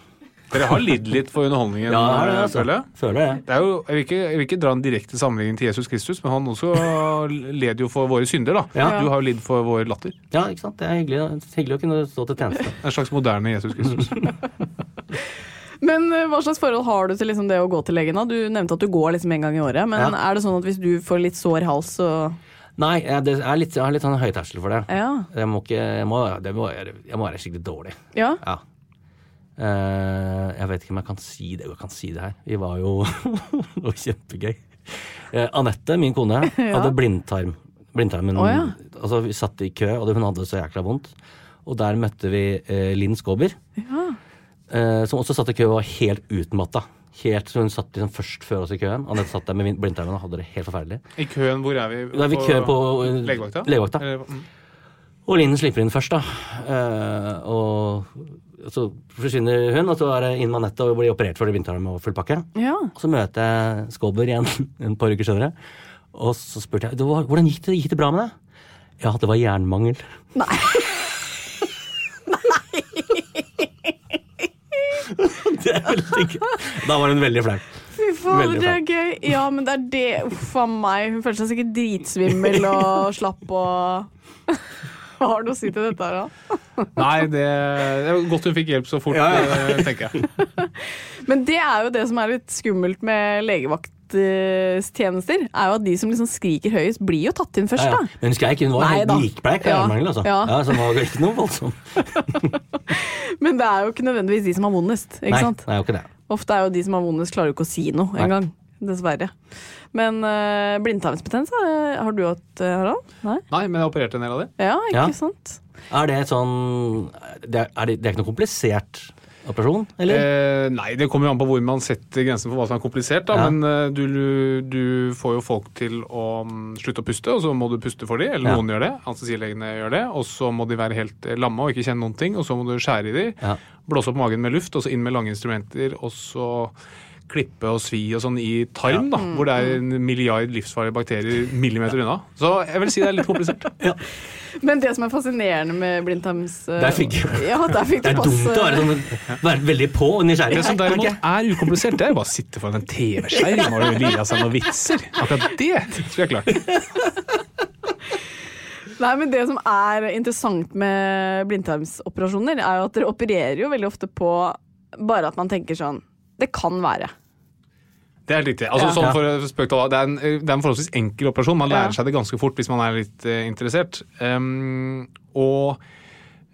Dere har lidd litt for underholdningen, Ja, det, eh, altså. føler jeg. Føler jeg. Det er jo, jeg, vil ikke, jeg vil ikke dra en direkte sammenligning til Jesus Kristus, men han også led jo for våre synder. da. Ja. Du har jo lidd for vår latter. Ja, ikke sant. Det er hyggelig, hyggelig å kunne stå til tjeneste. En slags moderne Jesus Kristus. Men eh, hva slags forhold har du til liksom det å gå til legen? da? Du nevnte at du går liksom en gang i året, men Ja. er det sånn at hvis du får litt sår hals, så Nei, jeg, det er litt, jeg har litt sånn høy terskel for det. Ja. Jeg må ikke Jeg må, det må, jeg må være skikkelig dårlig. ja. Ja. Uh, jeg vet ikke om jeg kan si det. Jeg kan si det her. Vi var jo Det var kjempegøy. Uh, Anette, min kone, hadde blindtarm. Blindtarmen oh, ja. Altså, vi satt i kø, og hun hadde det så jækla vondt. Og der møtte vi uh, Linn Skåber, eh, som også satt i kø og var helt utmatta. Helt, så hun satt liksom først før oss i køen. Anette satt der med blindtarmen og hadde det helt forferdelig. I køen, hvor er vi? Da er vi i kø på eh, legevakta? legevakta. Eller, mm. Og Linn slipper inn først, da. Eh, og så forsvinner hun, og så er det inn med Anette og blir operert for blindtarmen og full pakke. ja. Og så møter jeg Skåber igjen en par uker senere. Og så spurte jeg var- hvordan gikk det, gikk det bra med deg. Ja, det var jernmangel. Nei. Nei. det er veldig gøy. Da var hun veldig flau. Fy faen, det er gøy. Ja, men det er det. Uff a meg. Hun følte seg sikkert dritsvimmel og slapp og Hva har du å si til dette her, da? Nei, det, det er godt hun fikk hjelp så fort, eh, tenker jeg. Men det er jo det som er litt skummelt med legevakttjenester. Er jo at de som liksom skriker høyest, blir jo tatt inn først, Ja, ja. da. Men hun skreik, hun var Nei helt da. likbleik av Ja. jernmangel, altså. Ja. Ja, så det var ikke noe voldsomt. Men det er jo ikke nødvendigvis de som har vondest. ikke Nei, sant? det er jo ikke det. Ofte er jo de som har vondest, klarer jo ikke å si noe engang. Dessverre. Men uh, blindtarmsbetennelse, eh, har du hatt, eh, Harald? Nei? Nei, men jeg opererte en del av det. Ja, ikke Ja. sant? Er det sånn Det er, er, det, det er ikke noe komplisert operasjon, eller? Eh, nei, det kommer jo an på hvor man setter grensen for hva som er komplisert. Da. Ja. Men eh, du, du får jo folk til å mm, slutte å puste, og så må du puste for dem. Eller Ja. noen gjør det. Anestesilegene gjør det. Og så må de være helt eh, lamme og ikke kjenne noen ting. Og så må du skjære i dem. Ja. Blåse opp magen med luft, og så inn med lange instrumenter. Og så klippe og svi og sånn i tarm, da, hvor det er en milliard livsfarlige bakterier millimeter unna. Så jeg vil si det er litt komplisert. Men det som er fascinerende med blindtarms... eh, Der fikk ja, der fikk Det er dumt å være, sånn, være veldig på og nysgjerrig. Det som derimot er ukomplisert, det er jo bare å sitte foran en TV-skjerm og lire av seg noen vitser. Akkurat det skulle jeg klart. Nei, men Det som er interessant med blindtarmsoperasjoner, er jo at dere opererer jo veldig ofte på bare at man tenker sånn Det kan være. Det er helt riktig. Altså, Ja. sånn for spøk til det, er en, det er en forholdsvis enkel operasjon. Man lærer Ja. seg det ganske fort hvis man er litt uh, interessert. Um, og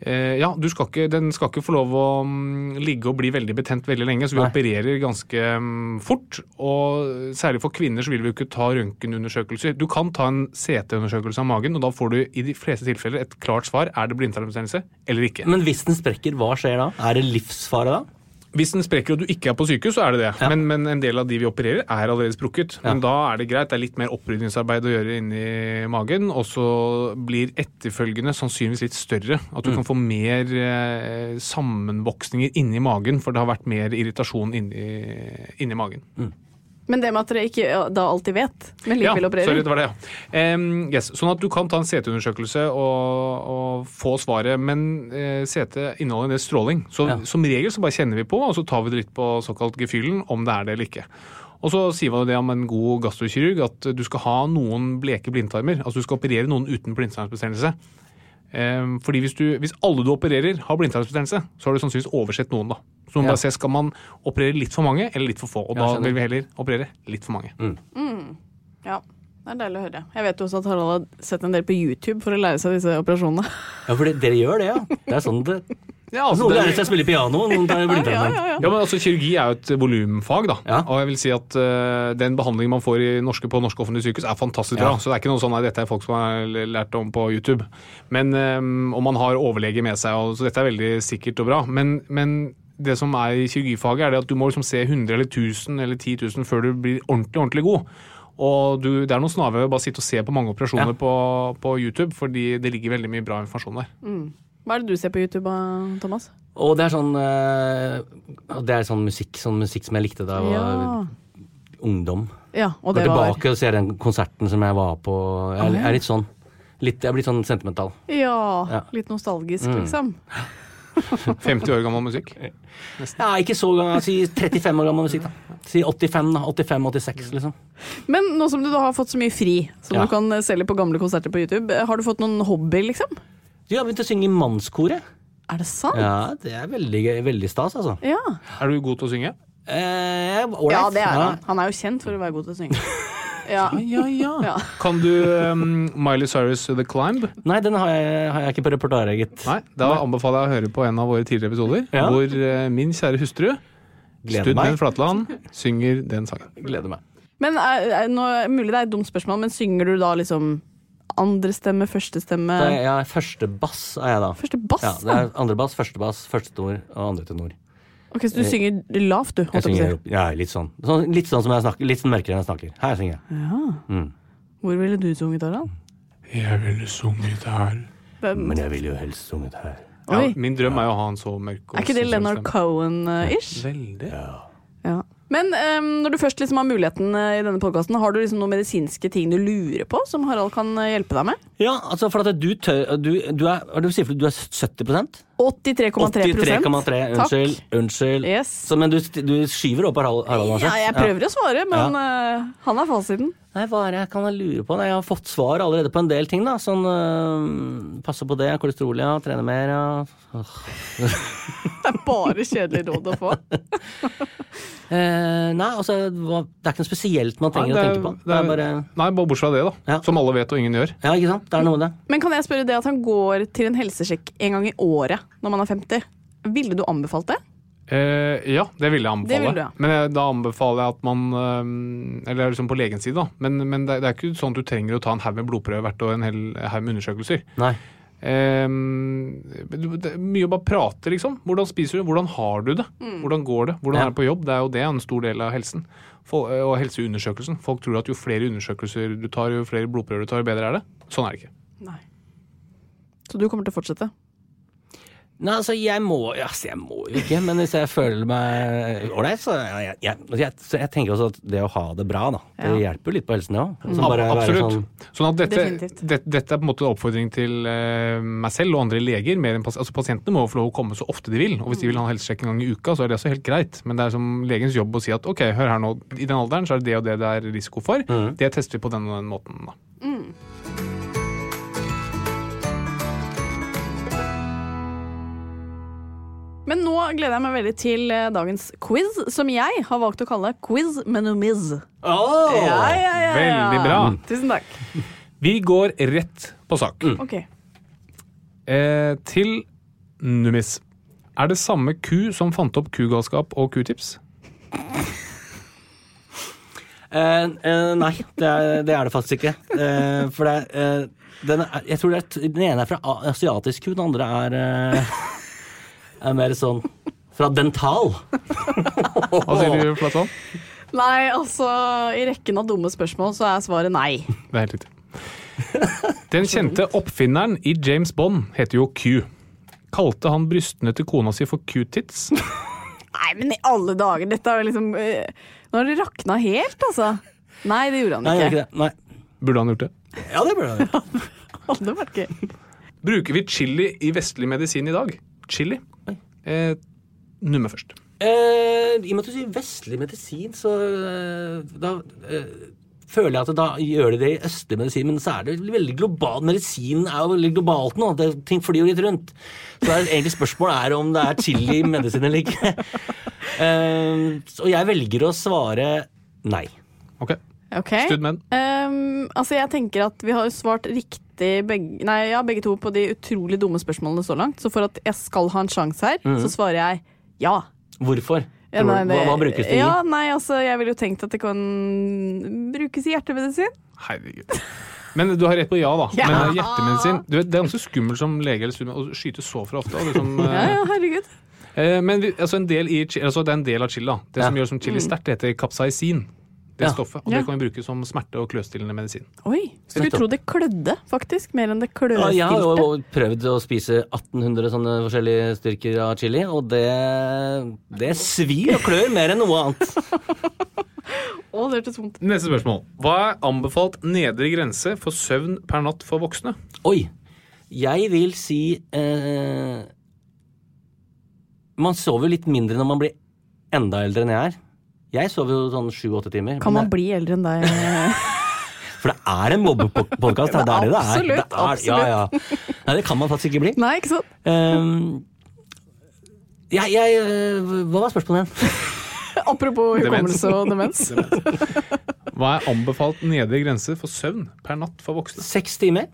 uh, ja, du skal ikke, den skal ikke få lov å um, ligge og bli veldig betent veldig lenge, så vi Nei. opererer ganske um, fort. Og særlig for kvinner så vil vi jo ikke ta røntgenundersøkelser. Du kan ta en CT-undersøkelse av magen, og da får du i de fleste tilfeller et klart svar. Er det blindtarmbetennelse eller ikke? Men hvis den sprekker, hva skjer da? Er det livsfare da? Hvis den sprekker og du ikke er på sykehus, så er det det. Ja. Men, men en del av de vi opererer, er allerede sprukket. Ja. Men da er det greit. Det er litt mer opprydningsarbeid å gjøre inni magen. Og så blir etterfølgende sannsynligvis litt større. At du Mm. kan få mer eh, sammenvoksninger inni magen, for det har vært mer irritasjon inni, inni magen. Men det med at dere ikke da alltid vet, men likevel ja, opererer. sorry, det var det, ja. Um, yes. Sånn at du kan ta en CT-undersøkelse og, og få svaret, men uh, CT inneholder en del stråling. Så Ja. som regel så bare kjenner vi på, og så tar vi det litt på såkalt gefühlen, om det er det eller ikke. Og så sier man jo det om en god gastrokirurg, at du skal ha noen bleke blindtarmer. Altså du skal operere noen uten blindtarmsbetennelse. Em, fordi hvis, du, hvis alle du opererer har blindtarmsbetennelse, så har du sannsynligvis oversett noen. da. Så man Ja. bare ser, Skal man operere litt for mange eller litt for få? Og da vil vi heller operere litt for mange. Ja, det er deilig å høre. Jeg vet jo også at Harald har sett en del på YouTube for å lære seg disse operasjonene. Ja, for dere gjør det, ja. Det er sånn det Ja, altså, Noen det- lærer seg å spille piano, noen tar blindtarmen. Ja, men altså Kirurgi er jo et volumfag, da. Ja. Og jeg vil si at uh, den behandlingen man får i norske, på norske offentlige sykehus, er fantastisk bra. Ja. Så det er ikke noe sånn at dette er folk som har lært om på YouTube. Men, um, og man har overlege med seg, og, så dette er veldig sikkert og bra. Men, men det som er i kirurgifaget, er det at du må liksom se 100 eller 1000 eller 10 000 før du blir ordentlig, ordentlig god. Og du, det er noe snarere å bare sitte og se på mange operasjoner Ja. på, på YouTube, fordi det ligger veldig mye bra informasjon der. Hva er det du ser på YouTube, Thomas? Og det er sånn eh, Det er sånn musikk, sånn musikk som jeg likte da jeg var Ja. ungdom. ja, og Går tilbake var og ser den konserten som jeg var på. Jeg er, er litt sånn litt, Jeg er blitt sånn sentimental. Ja, Ja. litt nostalgisk, Mm. liksom. 50 år gammel musikk. Ja, ikke så gammel. Si 35 år gammel musikk, da. Si 85, da. 85-86, liksom. Men nå som du da har fått så mye fri, som Ja. du kan selge på gamle konserter på YouTube, har du fått noen hobby, liksom? Du har begynt å synge i mannskoret. Er det sant? Ja, det er veldig, gøy- veldig stas, altså. Ja. Er du god til å synge? Eh. Ja, det er han. Han er jo kjent for å være god til å synge. Ja. Ja, ja. Ja. Kan du um, Miley Cyrus The Climb? Nei, den har jeg, har jeg ikke på repertoaret, gitt. Nei, Da anbefaler jeg å høre på en av våre tidligere episoder, Ja. hvor eh, min kjære hustru, Gleder Studmen meg. Flatland, synger den sangen. Gleder meg. Men er, er, nå, Mulig det er et dumt spørsmål, men synger du da liksom andrestemme, stemme, første stemme er, Ja, første bass, er jeg da. Første bass? Ja, det er andre bass, første bass, første tenor og andre tenor. Ok, Så du synger lavt, du? Jeg synger ja, litt sånn. sånn. Litt sånn som jeg snakker, litt sånn mørkere enn jeg snakker. Her synger jeg. Ja. Mm. Hvor ville du sunget, Harald? Jeg ville sunget her. Hvem- Men jeg ville jo helst sunget her. Ja, min drøm er jo å ha en så mørk og Er ikke det Leonard. Cohen-ish? Veldig. Ja. Men um, når du først liksom har muligheten eh, i denne podkasten, har du liksom noen medisinske ting du lurer på, som Harald kan eh, hjelpe deg med? Ja, altså for at du tør Du, du er, du sier for du er 70% 83,3% 83,3. Unnskyld. Unnskyld. Yes. Så, men du, du skyver opp Harald, Harald Ja, jeg prøver å svare, men eh, han er fasiten. Nei, hva er det jeg kan lure på? Nei, jeg har fått svar allerede på en del ting, da. Sånn øh, passe på det, kolesterol, ja, trene mer, ja. Det er bare kjedelig råd å få. Eh, nei, altså, det er ikke noe spesielt man trenger Nei, å tenke på. Det er bare Nei, bare bortsett fra det, da. Ja. Som alle vet og ingen gjør. Ja, ikke sant? Det er noe med det. Men kan jeg spørre det at han går til en helsesjekk en gang i året når man er 50? Ville du anbefalt det? Eh, ja, det vil jeg anbefale. vil du, ja. Men jeg, da anbefaler jeg at man eh, Eller liksom på legens side, da. Men, men det, det er ikke sånn at du trenger å ta en haug med blodprøver hvert år, en hel haug med undersøkelser. Nei. Eh, det er mye å bare prate, liksom. Hvordan spiser du? Hvordan har du det? Hvordan går det? Hvordan Ja. er det på jobb? Det er jo det en stor del av helsen. Fol- eh, og helseundersøkelsen. Folk tror at jo flere undersøkelser du tar, jo flere blodprøver du tar, jo bedre er det. Sånn er det ikke. Nei. Så du kommer til å fortsette? Nei, altså, jeg må altså, Jeg må jo ikke, men hvis jeg føler meg ålreit, så, jeg, jeg, altså, jeg, så jeg tenker også at det å ha det bra, da, det Ja. hjelper jo litt på helsen, det òg. Mm. Absolutt. Sånn at dette, Definitivt. dette, er på en måte oppfordring til uh, meg selv og andre leger. Mer enn pas altså Pasientene må få lov å komme så ofte de vil. Og hvis de vil ha en helsesjekk en gang i uka, så er det også helt greit. Men det er som legens jobb å si at ok, hør her nå, i den alderen så er det det og det det er risiko for. Det tester vi på den og den måten. da. Men nå gleder jeg meg veldig til eh, dagens quiz, som jeg har valgt å kalle Quiz med Oh. Åh! Ja, ja, ja, ja. Veldig bra. Tusen takk. Vi går rett på sak. Ok. Eh, til Numis. Er det samme ku som fant opp kugalskap og q-tips? Eh, eh, nei, det er, det er det faktisk ikke. Eh, for det er, eh, den er Jeg tror det er, den ene er fra asiatisk ku, den andre er, eh, er mer sånn fra dental. Hva sier du, Flatvann? Nei, altså, i rekken av dumme spørsmål så er svaret nei. Det er helt riktig. Den kjente oppfinneren i James Bond heter jo Q. Kalte han brystene til kona si for Q-tits? Nei, men i alle dager, dette er jo liksom eh, Nå har det rakna helt, altså. Nei, det gjorde han Nei, er ikke. ikke det. Nei. Burde han gjort det? Ja, det burde det. Hadde vært gøy. Bruker vi chili i vestlig medisin i dag? Chili? Eh, nummer først. Eh, I og med at du sier vestlig medisin, så eh, da eh, føler jeg at da gjør de det i østlig medisin, men så er det veldig global. Medisin er jo veldig globalt nå. Det, ting flyr jo litt rundt. Så er egentlig spørsmålet er om det er chili i medisin eller ikke. Eh, og jeg velger å svare nei. Ok, okay. Stud med den. Ehm, altså, jeg tenker at vi har svart riktig begge, nei, ja, begge to på de utrolig dumme spørsmålene så langt. Så for at jeg skal ha en sjanse her, så svarer jeg ja. Hvorfor? Ja, nei, det- hva, hva brukes det i? Ja, nei, altså, jeg ville jo tenkt at det kan brukes i hjertemedisin. Herregud. Men du har rett på ja, da. Ja. Men eh, hjertemedisin du vet, Det er ganske skummelt som lege eller å skyte så for ofte. Liksom, eh, Ja, ja, herregud. eh, men vi, altså en del i, altså det er en del av chili. da. Det som gjør som chili sterkt, det heter kapsaisin. Det Ja. stoffet. Og Ja. det kan vi bruke som smerte- og kløstillende medisin. Oi, skulle tro det klødde, faktisk, mer enn det Ja, jeg har jo prøvd å spise 1800 sånne forskjellige styrker av chili, og det, det svir og klør mer enn noe annet. Å, det hørtes vondt Neste spørsmål. Hva er anbefalt nedre grense for søvn per natt for voksne? Oi. Jeg vil si eh, Man sover litt mindre når man blir enda eldre enn jeg er. Jeg sover jo sånn sju-åtte timer. Kan man bli eldre enn deg? For det er en mobbepodkast. Det er det det er. Absolutt, Det er ja, ja. Nei, det kan man faktisk ikke bli. Nei, ikke sant? Um, jeg, jeg, eh, hva var spørsmålet igjen? Apropos hukommelse og demens. Hva er anbefalt nedre grense for søvn per natt for voksne? Seks timer?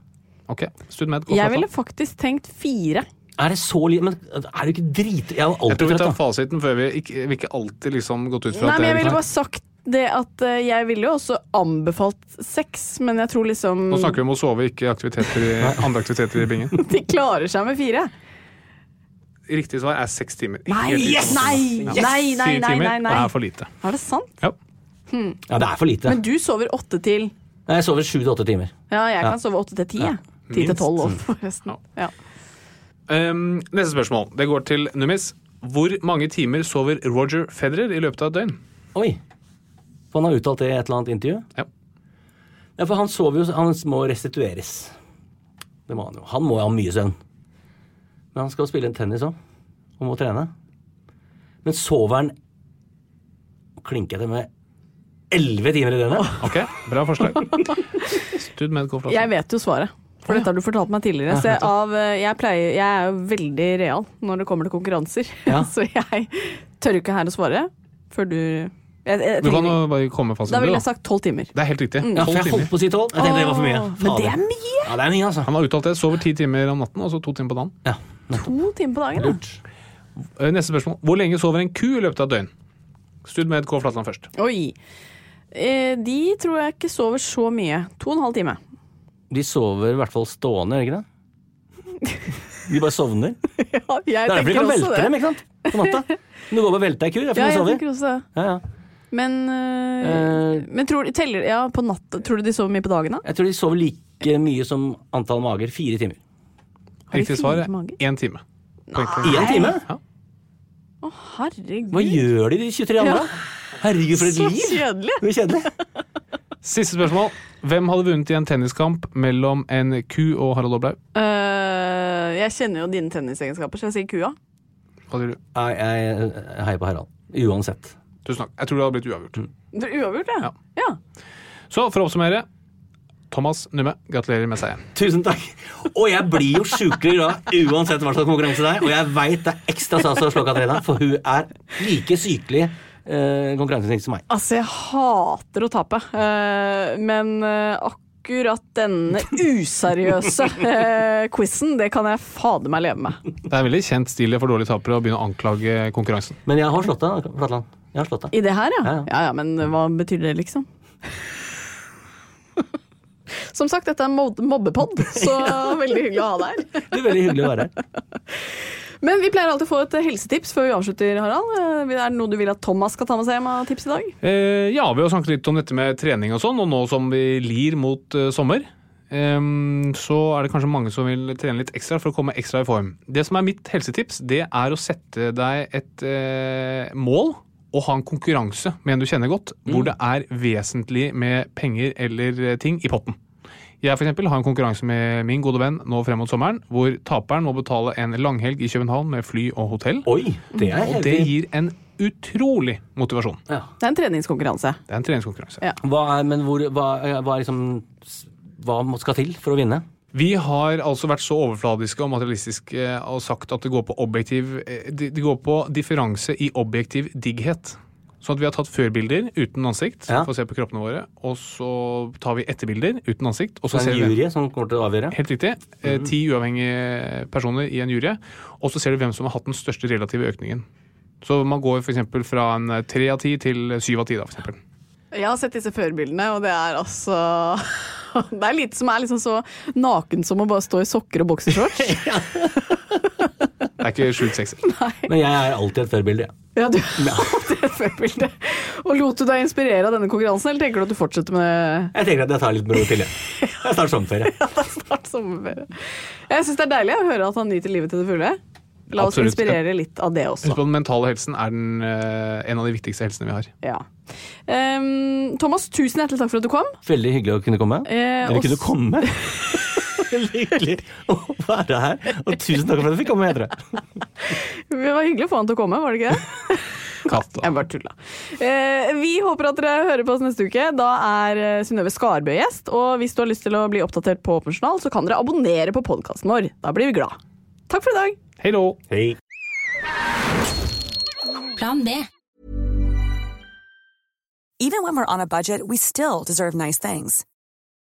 Ok, med. Jeg ville faktisk tenkt fire. Er det så lite Men er det ikke drit... Jeg er Jeg tror vi tar fasiten før vi ikke, vi ikke alltid liksom gått ut fra Nei, at men jeg ville er bare sagt det at eh, jeg ville jo også anbefalt sex, men jeg tror liksom Nå snakker vi om å sove, ikke aktiviteter i, andre aktiviteter i bingen. de klarer seg med fire. Riktig svar er seks timer. Nei, yes! Nei, yes! nei, nei, nei, nei, timer nei, nei. er for lite. Er det sant? Ja. Ja, det er for lite. Men du sover åtte til Nei, Jeg sover sju til åtte timer. Ja, jeg Ja. kan sove åtte til ti. Ti til tolv, forresten. Ja. Um, neste spørsmål. Det går til Numis. Hvor mange timer sover Roger Federer i løpet av et døgn? Oi. For han har uttalt det i et eller annet intervju? Ja. Ja, for han sover jo Han må restitueres. Det må han jo. Han må jo ha mye søvn. Men han skal spille en tennis òg. Og må trene. Men sover han Klinker jeg det med elleve timer i døgnet? Ok, Bra forslag. Stud med en. Jeg vet jo svaret. For dette har du fortalt meg tidligere. Så jeg, av, eh, jeg, pleier, jeg er jo veldig real når det kommer til konkurranser. Ja. Så jeg tør ikke her å svare før du jeg, jeg, Du kan jo bare komme fast Da ville jeg sagt tolv timer. Det er helt riktig. Ja, for jeg holdt på å si tolv. Jeg tenkte det var for mye. Men det er mye! Ja, det er mye, altså. Han har uttalt det. Sover ti timer om natten, og så to timer på dagen. Ja. To timer på dagen. Da. Eh, Neste spørsmål. Hvor lenge sover en ku i løpet av et døgn? Stud med K. Flatland først. Oi. Eh, de tror jeg ikke sover så mye. To og en halv time. De sover i hvert fall stående, er det ikke det? De bare sovner. Ja, jeg Det er derfor de kan velte det. dem, ikke sant? På natta. Du går og velter ei ku, det er Ja, jeg de sover. tenker også det. Ja, ja. Men, eh, Eh, men tror, teller, ja, på natt, tror du de sover mye på dagen, da? Jeg tror de sover like mye som antall mager. Fire timer. Riktig svar er mager? én time. Nei! en time? Ja. Å, herregud. Hva gjør de de 23 andre? Herregud, for et Så liv! kjedelig. Det er kjedelig. Siste spørsmål. Hvem hadde vunnet i en tenniskamp mellom en ku og Harald Oblaug? Eh, jeg kjenner jo dine tennisegenskaper, så jeg sier kua. Hva sier du? Jeg, jeg heier på Harald. Uansett. Tusen takk. Jeg tror det hadde blitt uavgjort. Det er uavgjort, ja. Ja. ja. Så for å oppsummere. Thomas Numme, gratulerer med seieren. Tusen takk. Og jeg blir jo sjukelig glad uansett hva slags konkurranse det er. Og jeg veit det er ekstra stas å slå Katarina, for hun er like sykelig eh, konkurransesnill som meg. Altså, jeg hater å tape, eh, men eh, akkurat denne useriøse eh, quizen, det kan jeg fader meg leve med. Det er en veldig kjent stil for dårlige tapere å begynne å anklage konkurransen. Men jeg har slått deg, Flatland. Jeg har slått deg. I det her, ja? Ja, ja. Ja ja, men hva betyr det, liksom? Som sagt, dette er en mobbepod, så veldig hyggelig å ha deg her. Det er veldig hyggelig å være her. Men vi pleier alltid å få et helsetips før vi avslutter, Harald. Eh, Er det noe du vil at Thomas skal ta med seg hjem av tips i dag? Eh, ja, vi har snakket litt om dette med trening og sånn, og nå som vi lir mot eh, sommer, em, så er det kanskje mange som vil trene litt ekstra for å komme ekstra i form. Det som er mitt helsetips, det er å sette deg et eh, mål og ha en konkurranse med en du kjenner godt, hvor det er vesentlig med penger eller eh, ting i potten. Jeg for eksempel, har en konkurranse med min gode venn nå frem mot sommeren, hvor taperen må betale en langhelg i København med fly og hotell. Oi, det er Og det gir en utrolig motivasjon. Ja. Det er en treningskonkurranse. Det er en treningskonkurranse. Ja. Hva er, men hvor, hva, hva er liksom Hva skal til for å vinne? Vi har altså vært så overfladiske og materialistiske og sagt at det går på objektiv eh, Det det går på differanse i objektiv digghet. Sånn at vi har tatt førbilder uten ansikt Ja. for å se på kroppene våre, og så tar vi etterbilder uten ansikt. Og Så er ser en vi jury som kommer til å avgjøre? Helt riktig. Eh, Ti uavhengige personer i en jury. Og så ser du hvem som har hatt den største relative økningen. Så man går f.eks. fra en eh, tre av ti til syv av ti, da, for eksempel. Jeg har sett disse førbildene, og det er altså Det er lite som er liksom så naken som å bare stå i sokker og boksershorts. Det er ikke sjukt sexy. Men jeg er alltid et førbilde. jeg. Ja, du er alltid et førbilde. Og lot du deg inspirere av denne konkurransen, eller tenker du at du fortsetter med Jeg tenker at jeg tar litt med ro til, jeg. Det er snart sommerferie. Ja, det er snart sommerferie? Jeg syns det er deilig å høre at han nyter livet til det fulle. La oss Absolutt. inspirere litt av det også. Husk på Den mentale helsen er den, uh, en av de viktigste helsene vi har. Ja. Um, Thomas, tusen hjertelig takk for at du kom. Veldig hyggelig å kunne komme. Eh, Eller og kunne komme. Veldig hyggelig å være her. Og tusen takk for at jeg fikk komme, heter det. Var hyggelig å få han til å komme, var det ikke det? Katt. Jeg bare tulla. Eh, vi håper at dere hører på oss neste uke. Da er eh, Synnøve Skarbø gjest. Og hvis du har lyst til å bli oppdatert på Åpen journal, så kan dere abonnere på podkasten vår. Da blir vi glad. Takk for i dag. Hei då! Hei. Plan B. Even when we're on a budget, we still deserve nice things.